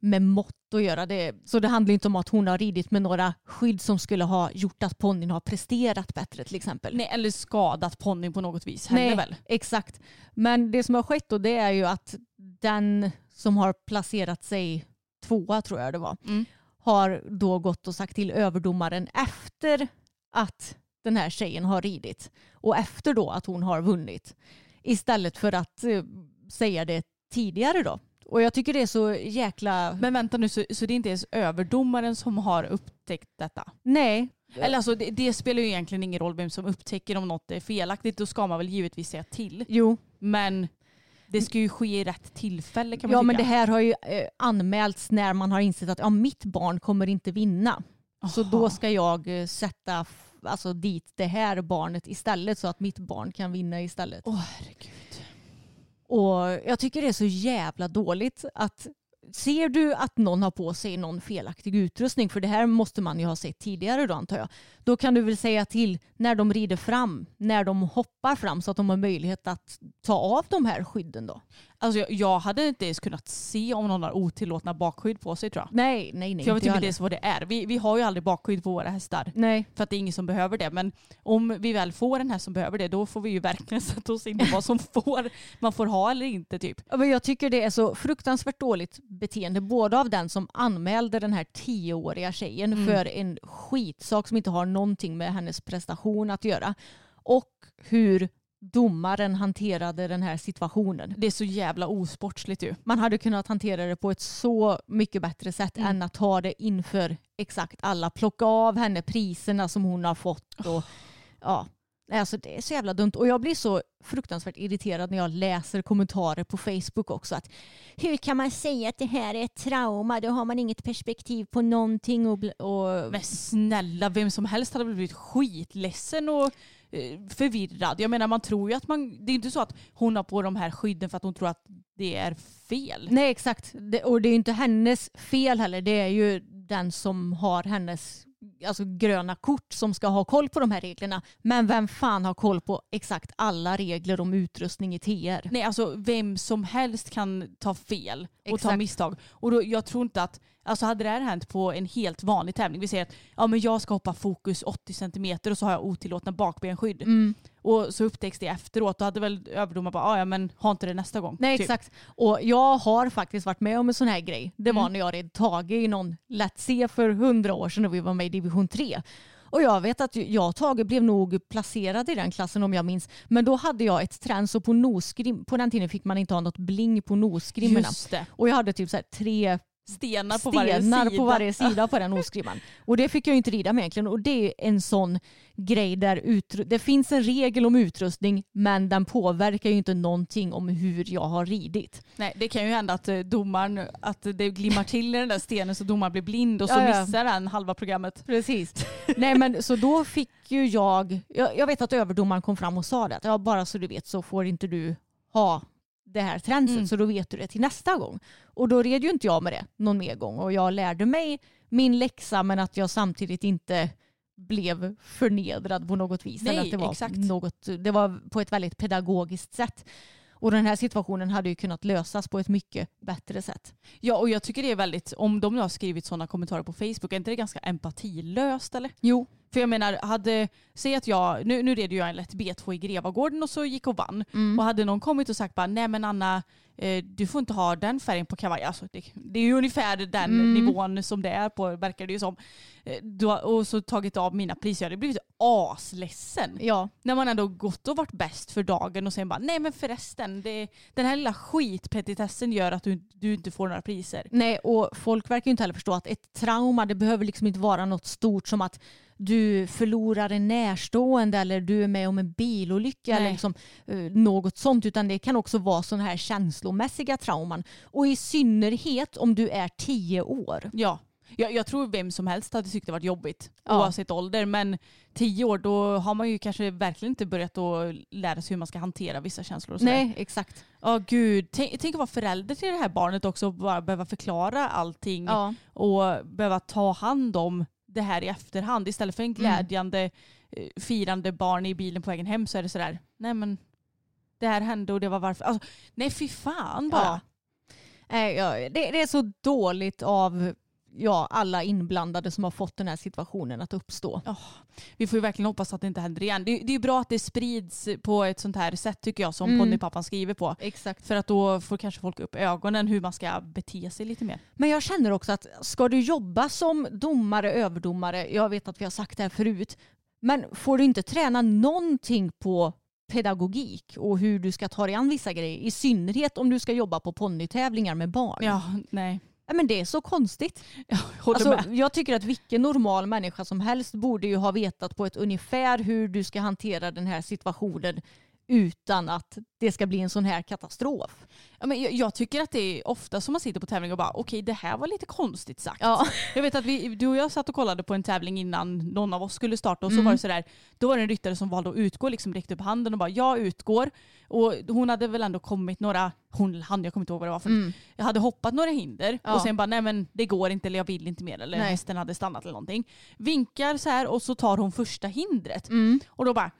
med mått att göra. Det. Så det handlar inte om att hon har ridit med några skydd som skulle ha gjort att ponnyn har presterat bättre till exempel. Nej, eller skadat ponnyn på något vis heller väl? Exakt. Men det som har skett då det är ju att den som har placerat sig tvåa tror jag det var, mm. har då gått och sagt till överdomaren efter att den här tjejen har ridit och efter då att hon har vunnit istället för att eh, säga det tidigare då. Och jag tycker det är så jäkla... Men vänta nu, så, så det är inte ens överdomaren som har upptäckt detta? Nej. Eller alltså det, det spelar ju egentligen ingen roll vem som upptäcker om något är felaktigt. Då ska man väl givetvis säga till. Jo. Men det ska ju ske i rätt tillfälle kan man Ja tycka. men det här har ju eh, anmälts när man har insett att ja, mitt barn kommer inte vinna. Så Aha. då ska jag eh, sätta alltså, dit det här barnet istället så att mitt barn kan vinna istället. Åh herregud. Och jag tycker det är så jävla dåligt att ser du att någon har på sig någon felaktig utrustning, för det här måste man ju ha sett tidigare då antar jag, då kan du väl säga till när de rider fram, när de hoppar fram så att de har möjlighet att ta av de här skydden då. Alltså jag, jag hade inte ens kunnat se om någon har otillåtna bakskydd på sig tror jag. Nej, nej, nej. För jag vet inte ens vad det är. Vi, vi har ju aldrig bakskydd på våra hästar. Nej. För att det är ingen som behöver det. Men om vi väl får en häst som behöver det då får vi ju verkligen sätta oss in i vad som får, man får ha eller inte typ. Men Jag tycker det är så fruktansvärt dåligt beteende både av den som anmälde den här tioåriga tjejen Mm. för en skitsak som inte har någonting med hennes prestation att göra och hur domaren hanterade den här situationen. Det är så jävla osportsligt ju. Man hade kunnat hantera det på ett så mycket bättre sätt Mm. än att ta det inför exakt alla. Plocka av henne priserna som hon har fått. Och, ja. Alltså det är så jävla dumt och jag blir så fruktansvärt irriterad när jag läser kommentarer på Facebook också. Att hur kan man säga att det här är ett trauma? Då har man inget perspektiv på någonting. Och, och... Men snälla, vem som helst hade blivit skitledsen och förvirrad. Jag menar man tror ju att man, det är inte så att hon har på de här skydden för att hon tror att det är fel. Nej exakt. Det, och det är ju inte hennes fel heller. Det är ju den som har hennes alltså, gröna kort som ska ha koll på de här reglerna. Men vem fan har koll på exakt alla regler om utrustning i TR? Nej, alltså vem som helst kan ta fel och ta Exakt. misstag. Och då, jag tror inte att, alltså hade det här hänt på en helt vanlig tävling, vi säger att ja, men jag ska hoppa fokus 80 cm och så har jag otillåtna bakbenskydd. Mm. Och så upptäcks det efteråt, då hade väl överdomaren bara, "Ah, ja men ha inte det nästa gång. Nej typ. exakt. Och jag har faktiskt varit med om en sån här grej. Det var Mm. när jag red Tage i någon Let's Se för hundra år sedan när vi var med i division 3. Och jag vet att jag och Tage blev nog placerade i den klassen om jag minns. Men då hade jag ett träns och på nosgrim. På den tiden fick man inte ha något bling på nosgrimmorna. Och jag hade typ så här tre Stenar på varje stenar sida. på varje sida på den nosgrimman. Och det fick jag inte rida med egentligen. Och det är en sån grej där utru- det finns en regel om utrustning men den påverkar ju inte någonting om hur jag har ridit. Nej, det kan ju hända att eh, domaren, att det glimmar till i den där stenen så domaren blir blind och så Ja, ja. missar han halva programmet. Precis. Nej men så då fick ju jag, jag, jag vet att överdomaren kom fram och sa det att ja, bara så du vet så får inte du ha det här tränset Mm. så då vet du det till nästa gång. Och då red ju inte jag med det någon mer gång och jag lärde mig min läxa men att jag samtidigt inte blev förnedrad på något vis. Nej, Eller att det, var exakt. något, det var på ett väldigt pedagogiskt sätt. Och den här situationen hade ju kunnat lösas på ett mycket bättre sätt. Ja, och jag tycker det är väldigt, om de nu har skrivit sådana kommentarer på Facebook, är inte det ganska empatilöst eller? Jo. För jag menar, hade, säg att jag, nu, nu red jag en lätt B2 i Grevagården och så gick och vann. Mm. Och hade någon kommit och sagt bara, nej men Anna, eh, du får inte ha den färgen på kavaj. Alltså, det, det är ju ungefär den Mm. nivån som det är på, verkar det ju som. Eh, då, och så tagit av mina priser, jag hade blivit asledsen. Ja, När man ändå gått och varit bäst för dagen och sen bara, nej men förresten, det, den här lilla skitpetitessen gör att du, du inte får några priser. Nej, och folk verkar ju inte heller förstå att ett trauma det behöver liksom inte vara något stort som att du förlorar en närstående eller du är med om en bilolycka Nej. eller liksom, eh, något sånt utan det kan också vara sådana här känslomässiga trauman. Och i synnerhet om du är tio år. Ja, jag, jag tror vem som helst hade tyckt det varit jobbigt Ja. oavsett ålder. Men tio år då har man ju kanske verkligen inte börjat att lära sig hur man ska hantera vissa känslor. Och sådär. Nej, exakt. Ja gud, tänk, tänk att vara förälder till det här barnet också och bara behöva förklara allting Ja. och behöva ta hand om det här i efterhand. Istället för en glädjande eh, firande barn i bilen på vägen hem så är det sådär, nej men det här hände och det var varför. Alltså, nej fy fan bara. Ja. Det, det är så dåligt av ja, alla inblandade som har fått den här situationen att uppstå. Vi får ju verkligen hoppas att det inte händer igen. Det, det är ju bra att det sprids på ett sånt här sätt tycker jag som Mm. ponnypappan skriver på. Exakt. För att då får kanske folk upp ögonen hur man ska bete sig lite mer. Men jag känner också att ska du jobba som domare, överdomare, jag vet att vi har sagt det här förut, Men får du inte träna någonting på pedagogik och hur du ska ta dig an vissa grejer, i synnerhet om du ska jobba på ponnytävlingar med barn. Ja, nej. Men det är så konstigt. Jag Alltså, jag tycker att vilken normal människa som helst borde ju ha vetat på ett ungefär hur du ska hantera den här situationen utan att det ska bli en sån här katastrof. Ja, men jag, jag tycker att det är ofta som man sitter på tävling och bara okej det här var lite konstigt sagt. Ja. Jag vet att vi, du och jag satt och kollade på en tävling innan någon av oss skulle starta och så Mm. var det sådär, då var det en ryttare som valde att utgå, liksom räckte upp handen och bara jag utgår. Och hon hade väl ändå kommit några, hon, han, jag kommer inte ihåg vad det var för Mm. jag hade hoppat några hinder Ja. och sen bara nej men det går inte eller jag vill inte mer eller Nej. hästen hade stannat eller någonting. Vinkar så här och så tar hon första hindret Mm. och då bara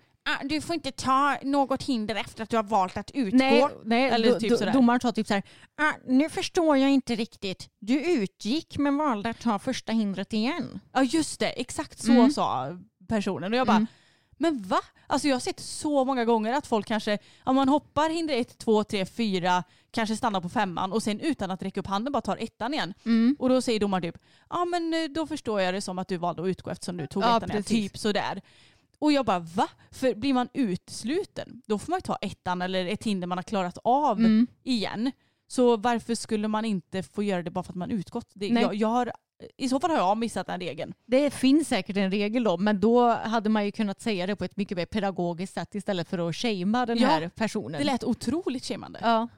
du får inte ta något hinder efter att du har valt att utgå. Nej, nej Eller do, typ do, sådär. domaren sa typ så här, ah, nu förstår jag inte riktigt. Du utgick men valde att ta första hindret igen. Ja just det, exakt så Mm. sa personen. Och jag bara, Mm. men va? Alltså jag har sett så många gånger att folk kanske, om man hoppar hinder 1, 2, 3, 4, kanske stannar på femman och sen utan att räcka upp handen bara tar ettan igen. Mm. Och då säger domaren typ, ja men eh, då förstår jag det som att du valde att utgå eftersom du tog Ja, ettan igen. Typ sådär. Och jag bara va? För blir man utesluten då får man ju ta ettan eller ett hinder man har klarat av Mm. igen. Så varför skulle man inte få göra det bara för att man utgått? Det, Nej. jag, jag har, I så fall har jag missat den regeln. Det finns säkert en regel då, men då hade man ju kunnat säga det på ett mycket mer pedagogiskt sätt istället för att shamea den Ja, här personen. Det lät otroligt skämmande. Ja.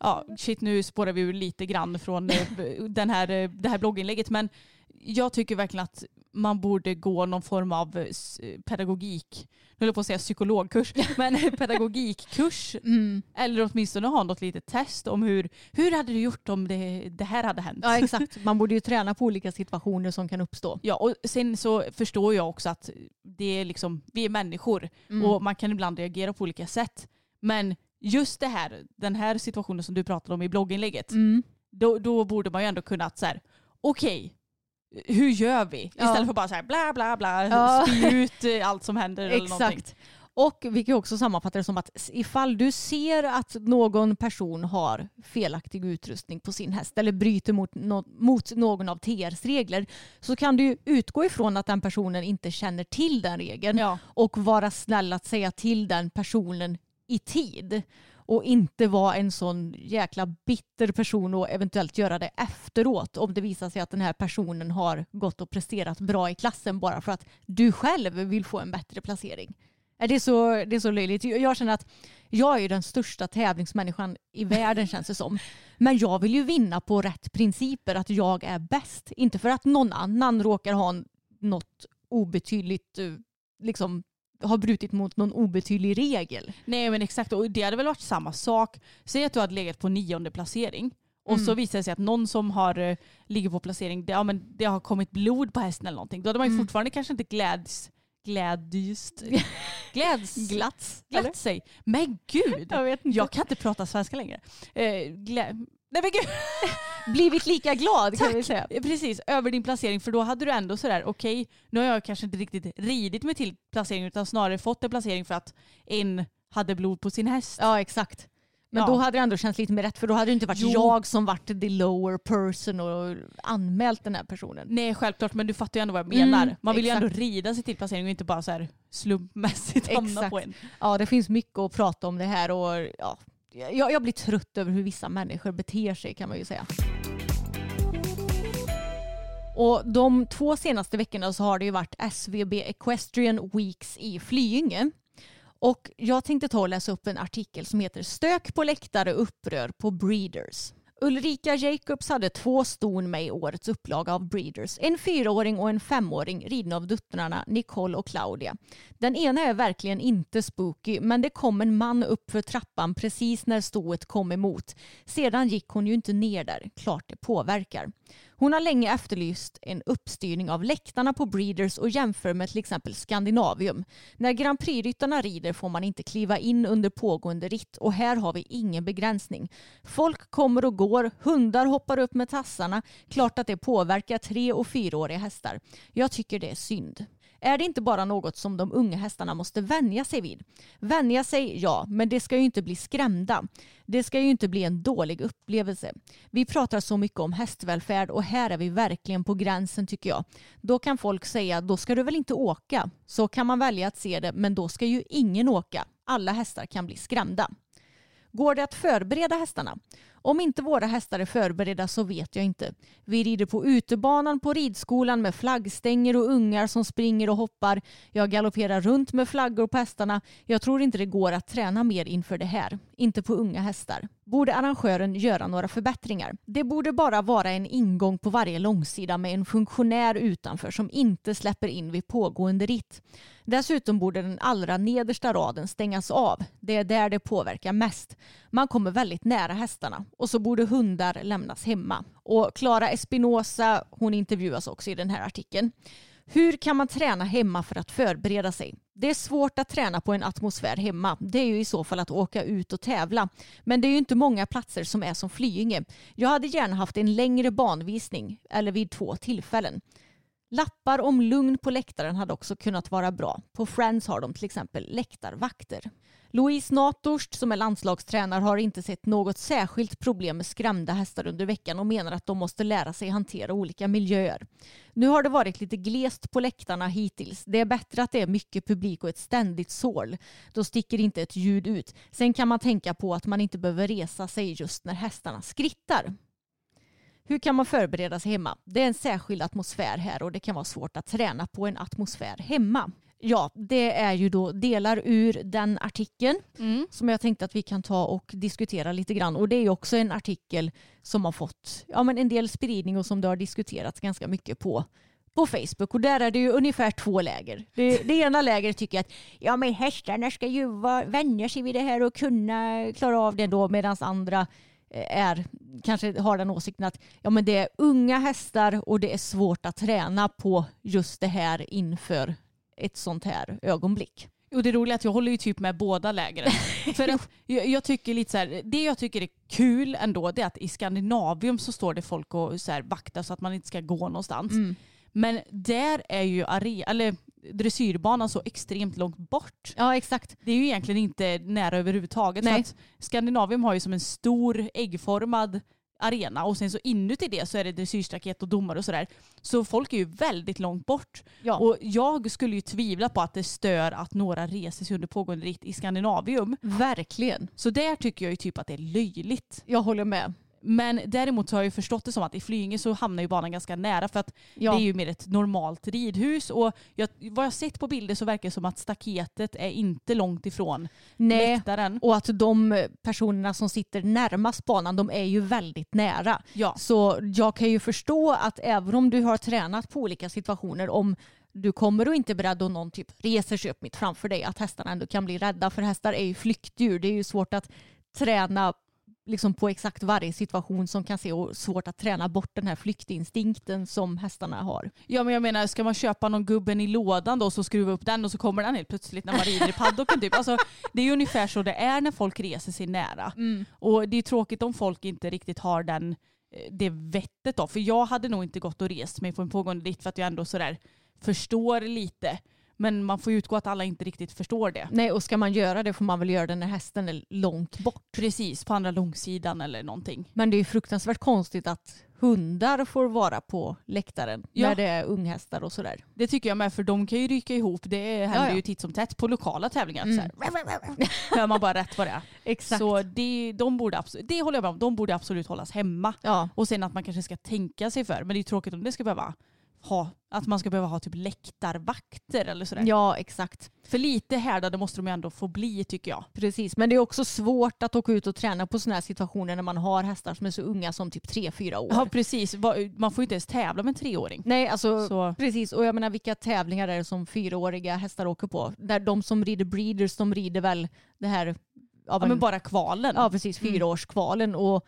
Ja, shit nu spårar vi lite grann från eh, den här, eh, det här blogginlägget men jag tycker verkligen att man borde gå någon form av eh, pedagogik, nu höll jag på att säga psykologkurs, men pedagogikkurs Mm. eller åtminstone ha något litet test om hur, hur hade du gjort om det, det här hade hänt? ja, exakt. Man borde ju träna på olika situationer som kan uppstå. Ja, och sen så förstår jag också att det är liksom, vi är människor Mm. och man kan ibland reagera på olika sätt. Men just det här, den här situationen som du pratade om i blogginlägget, Mm. då, då borde man ju ändå kunna så här, okej, hur gör vi? Ja. Istället för bara så här bla bla bla, Ja. spy ut eh, allt som händer eller någonting. Exakt. Och vi kan också sammanfatta det som att ifall du ser att någon person har felaktig utrustning på sin häst eller bryter mot, nå- mot någon av TRs regler så kan du utgå ifrån att den personen inte känner till den regeln Ja. och vara snäll att säga till den personen i tid och inte vara en sån jäkla bitter person och eventuellt göra det efteråt om det visar sig att den här personen har gått och presterat bra i klassen bara för att du själv vill få en bättre placering. Det är så, det är så löjligt. Jag känner att jag är den största tävlingsmänniskan i världen känns det som. Men jag vill ju vinna på rätt principer, att jag är bäst. Inte för att någon annan råkar ha något obetydligt, eh, liksom har brutit mot någon obetydlig regel. Nej men exakt, och det hade väl varit samma sak. Säg att du hade legat på nionde placering och Mm. så visar det sig att någon som har, eh, ligger på placering, det, ja, men det har kommit blod på hästen eller någonting. Då hade man ju Mm. fortfarande kanske inte gläds, glädjst, gläds, Glatt. glatt sig. Men gud, Jag jag kan inte prata svenska längre. Eh, glä, nej men gud, Blivit lika glad kan vi säga. Precis, över din placering för då hade du ändå sådär, okej nu har jag kanske inte riktigt ridit mig till placering utan snarare fått en placering för att en hade blod på sin häst. Ja exakt. Men Ja. då hade det ändå känts lite mer rätt för då hade det inte varit Jo. jag som varit the lower person och anmält den här personen. Nej självklart men du fattar ju ändå vad jag menar. Mm, Man vill ju ändå exakt. rida sig till placering och inte bara så här slumpmässigt hamna Exakt. på en. Ja det finns mycket att prata om det här och ja, jag, jag blir trött över hur vissa människor beter sig kan man ju säga. Och de två senaste veckorna så har det ju varit SVB Equestrian Weeks i Flyinge. Och jag tänkte ta och läsa upp en artikel som heter Stök på läktare upprör på Breeders. Ulrika Jacobs hade två ston med i årets upplaga av Breeders. En fyraåring och en femåring ridna av duttrarna Nicole och Claudia. Den ena är verkligen inte spooky men det kom en man upp för trappan precis när stoet kom emot. Sedan gick hon ju inte ner där. Klart det påverkar. Hon har länge efterlyst en uppstyrning av läktarna på Breeders och jämför med till exempel Skandinavium. När Grand Prix-ryttarna rider får man inte kliva in under pågående ritt och här har vi ingen begränsning. Folk kommer och går, hundar hoppar upp med tassarna. Klart att det påverkar tre och fyraåriga hästar. Jag tycker det är synd. Är det inte bara något som de unga hästarna måste vänja sig vid? Vänja sig, ja, men det ska ju inte bli skrämda. Det ska ju inte bli en dålig upplevelse. Vi pratar så mycket om hästvälfärd och här är vi verkligen på gränsen tycker jag. Då kan folk säga, då ska du väl inte åka? Så kan man välja att se det, men då ska ju ingen åka. Alla hästar kan bli skrämda. Går det att förbereda hästarna? Om inte våra hästar är förberedda så vet jag inte. Vi rider på utebanan på ridskolan med flaggstänger och ungar som springer och hoppar. Jag galopperar runt med flaggor på hästarna. Jag tror inte det går att träna mer inför det här. Inte på unga hästar. Borde arrangören göra några förbättringar? Det borde bara vara en ingång på varje långsida med en funktionär utanför som inte släpper in vid pågående ritt. Dessutom borde den allra nedersta raden stängas av. Det är där det påverkar mest. Man kommer väldigt nära hästarna och så borde hundar lämnas hemma. Och Clara Espinosa hon intervjuas också i den här artikeln. Hur kan man träna hemma för att förbereda sig? Det är svårt att träna på en atmosfär hemma. Det är ju i så fall att åka ut och tävla. Men det är ju inte många platser som är som Flyinge. Jag hade gärna haft en längre banvisning, eller vid två tillfällen. Lappar om lugn på läktaren hade också kunnat vara bra. På Friends har de till exempel läktarvakter. Louise Natorst som är landslagstränare har inte sett något särskilt problem med skrämda hästar under veckan och menar att de måste lära sig hantera olika miljöer. Nu har det varit lite glest på läktarna hittills. Det är bättre att det är mycket publik och ett ständigt sål. Då sticker inte ett ljud ut. Sen kan man tänka på att man inte behöver resa sig just när hästarna skrittar. Hur kan man förbereda sig hemma? Det är en särskild atmosfär här och det kan vara svårt att träna på en atmosfär hemma. Ja, det är ju då delar ur den artikeln Mm. som jag tänkte att vi kan ta och diskutera lite grann. Och det är ju också en artikel som har fått ja, men en del spridning och som det har diskuterats ganska mycket på på Facebook och där är det ju ungefär två läger. Det, det ena lägret tycker att ja men hästarna ska ju vara, vänja sig vid det här och kunna klara av det då medan andra är, kanske har den åsikten att ja, men det är unga hästar och det är svårt att träna på just det här inför ett sånt här ögonblick. Och det roliga är att jag håller ju typ med båda lägren. För att jag, jag tycker lite så här, det jag tycker är kul ändå det är att i Skandinavium så står det folk och så här vaktar så att man inte ska gå någonstans. Mm. Men där är ju are, eller dressyrbanan så extremt långt bort. Ja exakt. Det är ju egentligen inte nära överhuvudtaget. För Nej. att Skandinavium har ju som en stor äggformad arena och sen så inuti det så är det dressyrstaket och domare och sådär. Så folk är ju väldigt långt bort. Ja. Och jag skulle ju tvivla på att det stör att några reser sig under pågående ritt i Skandinavium. Verkligen. Så där tycker jag ju typ att det är löjligt. Jag håller med. Men däremot så har jag förstått det som att i Flyinge så hamnar ju banan ganska nära för att Ja. det är ju mer ett normalt ridhus och jag, vad jag sett på bilder så verkar det som att staketet är inte långt ifrån Nej. läktaren. Och att de personerna som sitter närmast banan, de är ju väldigt nära. Ja. Så jag kan ju förstå att även om du har tränat på olika situationer, om du kommer och inte är beredd och någon typ reser sig upp mitt framför dig, att hästarna ändå kan bli rädda. För hästar är ju flyktdjur. Det är ju svårt att träna liksom på exakt varje situation som kan se och svårt att träna bort den här flyktinstinkten som hästarna har. Ja men jag menar, ska man köpa någon gubben i lådan då så skruva upp den och så kommer den helt plötsligt när man rider i paddocken typ. Alltså, det är ju ungefär så det är när folk reser sig nära. Och det är tråkigt om folk inte riktigt har den, eh, det vettet då. För jag hade nog inte gått och rest mig på en pågående ritt för att jag ändå sådär förstår lite. Men man får utgå att alla inte riktigt förstår det. Nej, och ska man göra det får man väl göra det när hästen är långt bort. Precis, på andra långsidan eller någonting. Men det är ju fruktansvärt konstigt att hundar får vara på läktaren Ja. när det är unghästar och sådär. Det tycker jag med för de kan ju ryka ihop. Det händer Ja, ja. ju titt som tätt på lokala tävlingar. Mm. Så hör man bara rätt vad det är. Exakt. Så det, de borde absolut, det håller jag med om. De borde absolut hållas hemma. Ja. Och sen att man kanske ska tänka sig för. Men det är ju tråkigt om det ska behöva ha, att man ska behöva ha typ läktarvakter eller sådär. ja, exakt. För lite härdade måste de ju ändå få bli tycker jag. Precis, men det är också svårt att åka ut och träna på sådana här situationer när man har hästar som är så unga som typ 3-4 år. Ja precis, man får ju inte ens tävla med en treåring. Nej, alltså Så. precis. Och jag menar vilka tävlingar är det som fyraåriga hästar åker på? Där de som rider breeders, de rider väl det här Ja en- men bara kvalen. Ja precis, fyraårskvalen. Och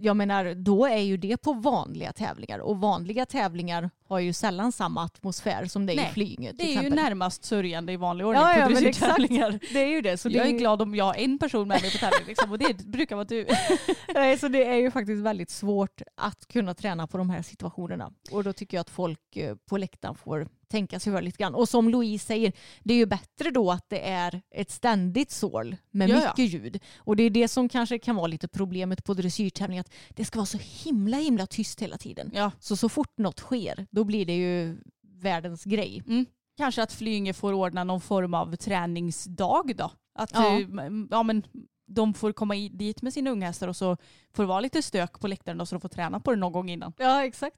jag menar, då är ju det på vanliga tävlingar. Och vanliga tävlingar har ju sällan samma atmosfär som det är Nej, i Flyinge till det är ju exempel. närmast sörjande i vanlig ordning Ja, på ja, dressyrtävlingar. Det är ju det. Så Jag det är ju- glad om jag har en person med mig på tävling liksom, och det brukar vara du. Nej, så det är ju faktiskt väldigt svårt att kunna träna på de här situationerna. Och då tycker jag att folk eh, på läktaren får tänka sig för lite grann. Och som Louise säger, det är ju bättre då att det är ett ständigt sål med Ja, ja. mycket ljud. Och det är det som kanske kan vara lite problemet på dressyrtävling, att det ska vara så himla himla tyst hela tiden. Ja. Så så fort något sker, då blir det ju världens grej. Mm. Kanske att Flyinge får ordna någon form av träningsdag då. Att Ja. eh, ja, men, de får komma dit med sina unghästar och så får det vara lite stök på läktaren då, så de får träna på det någon gång innan. Ja, exakt.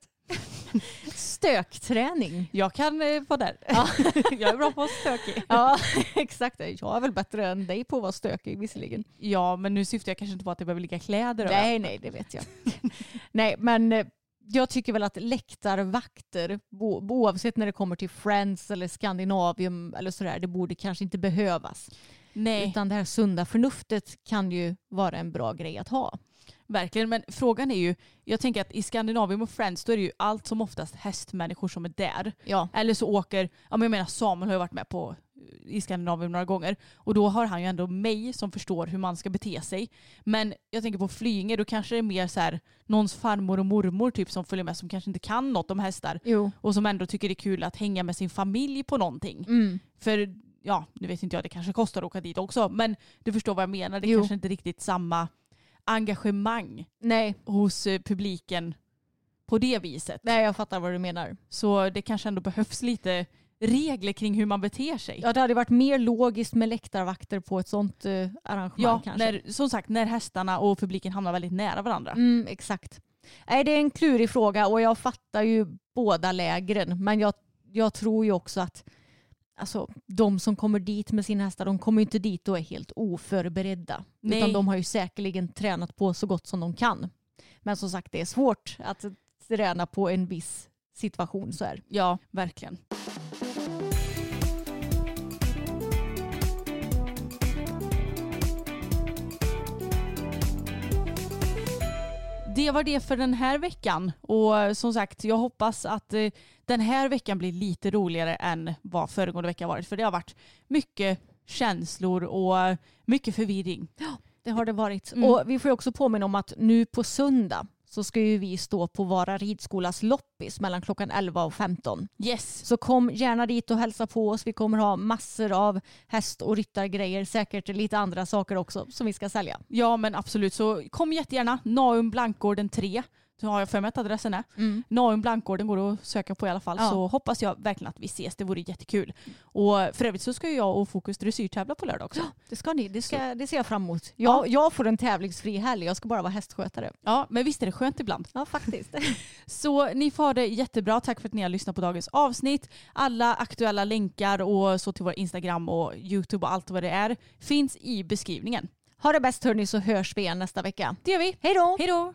Stökträning. Jag kan eh, vara där. Ja. jag är bra på att stökig. Ja, exakt. Jag är väl bättre än dig på att vara stökig visserligen. Ja, men nu syftar jag kanske inte på att det behöver ligga kläder överallt. Nej, nej, det vet jag. nej, men eh, jag tycker väl att läktarvakter, bo- oavsett när det kommer till Friends eller Skandinavium eller sådär, det borde kanske inte behövas. Nej, Utan det här sunda förnuftet kan ju vara en bra grej att ha. Verkligen. Men frågan är ju, jag tänker att i Skandinavium och Friends då är det ju allt som oftast hästmänniskor som är där. Ja, Eller så åker, ja men jag menar Samuel har ju varit med på i Skandinavien några gånger och då har han ju ändå mig som förstår hur man ska bete sig. Men jag tänker på Flyinge, då kanske det är mer så här någons farmor och mormor typ som följer med som kanske inte kan något om hästar jo. och som ändå tycker det är kul att hänga med sin familj på någonting. Mm. För ja, nu vet inte jag, det kanske kostar att åka dit också men du förstår vad jag menar, det är Jo. kanske inte riktigt samma engagemang Nej, hos eh, publiken på det viset. nej, jag fattar vad du menar. Så det kanske ändå behövs lite regler kring hur man beter sig. Ja, det hade varit mer logiskt med läktarvakter på ett sånt eh, arrangemang Ja, kanske. när, som sagt när hästarna och publiken hamnar väldigt nära varandra. Mm, exakt. Nej, det är en klurig fråga och jag fattar ju båda lägren. Men jag, jag tror ju också att alltså, de som kommer dit med sina hästar, de kommer inte dit och är helt oförberedda. Nej. Utan de har ju säkerligen tränat på så gott som de kan. Men som sagt, det är svårt att träna på en viss situation så här. Ja, verkligen. Det var det för den här veckan och som sagt jag hoppas att eh, den här veckan blir lite roligare än vad föregående vecka varit för det har varit mycket känslor och mycket förvirring. Det har det varit. Mm. Och vi får också påminna om att nu på söndag så ska ju vi stå på Vara ridskolas loppis mellan klockan 11 och 15. Yes. Så kom gärna dit och hälsa på oss. Vi kommer ha massor av häst och ryttargrejer. Säkert lite andra saker också som vi ska sälja. Ja men absolut så kom jättegärna. Naum Blankgården 3. Så har jag för mig att adressen är. Naum Blankgården går att söka på i alla fall. Ja. Så hoppas jag verkligen att vi ses. Det vore jättekul. Och för övrigt så ska jag och Fokus Dressyr tävla på lördag också. Det ska ni. Det, ska, det ser jag fram emot. Jag, jag får en tävlingsfri helg. Jag ska bara vara hästskötare. Ja men visst är det skönt ibland. Ja, faktiskt. Så ni får ha det jättebra. Tack för att ni har lyssnat på dagens avsnitt. Alla aktuella länkar och så till vår Instagram och YouTube och allt vad det är finns i beskrivningen. ha det bäst hörni så hörs vi igen nästa vecka. Det gör vi. Hej då! Hej då!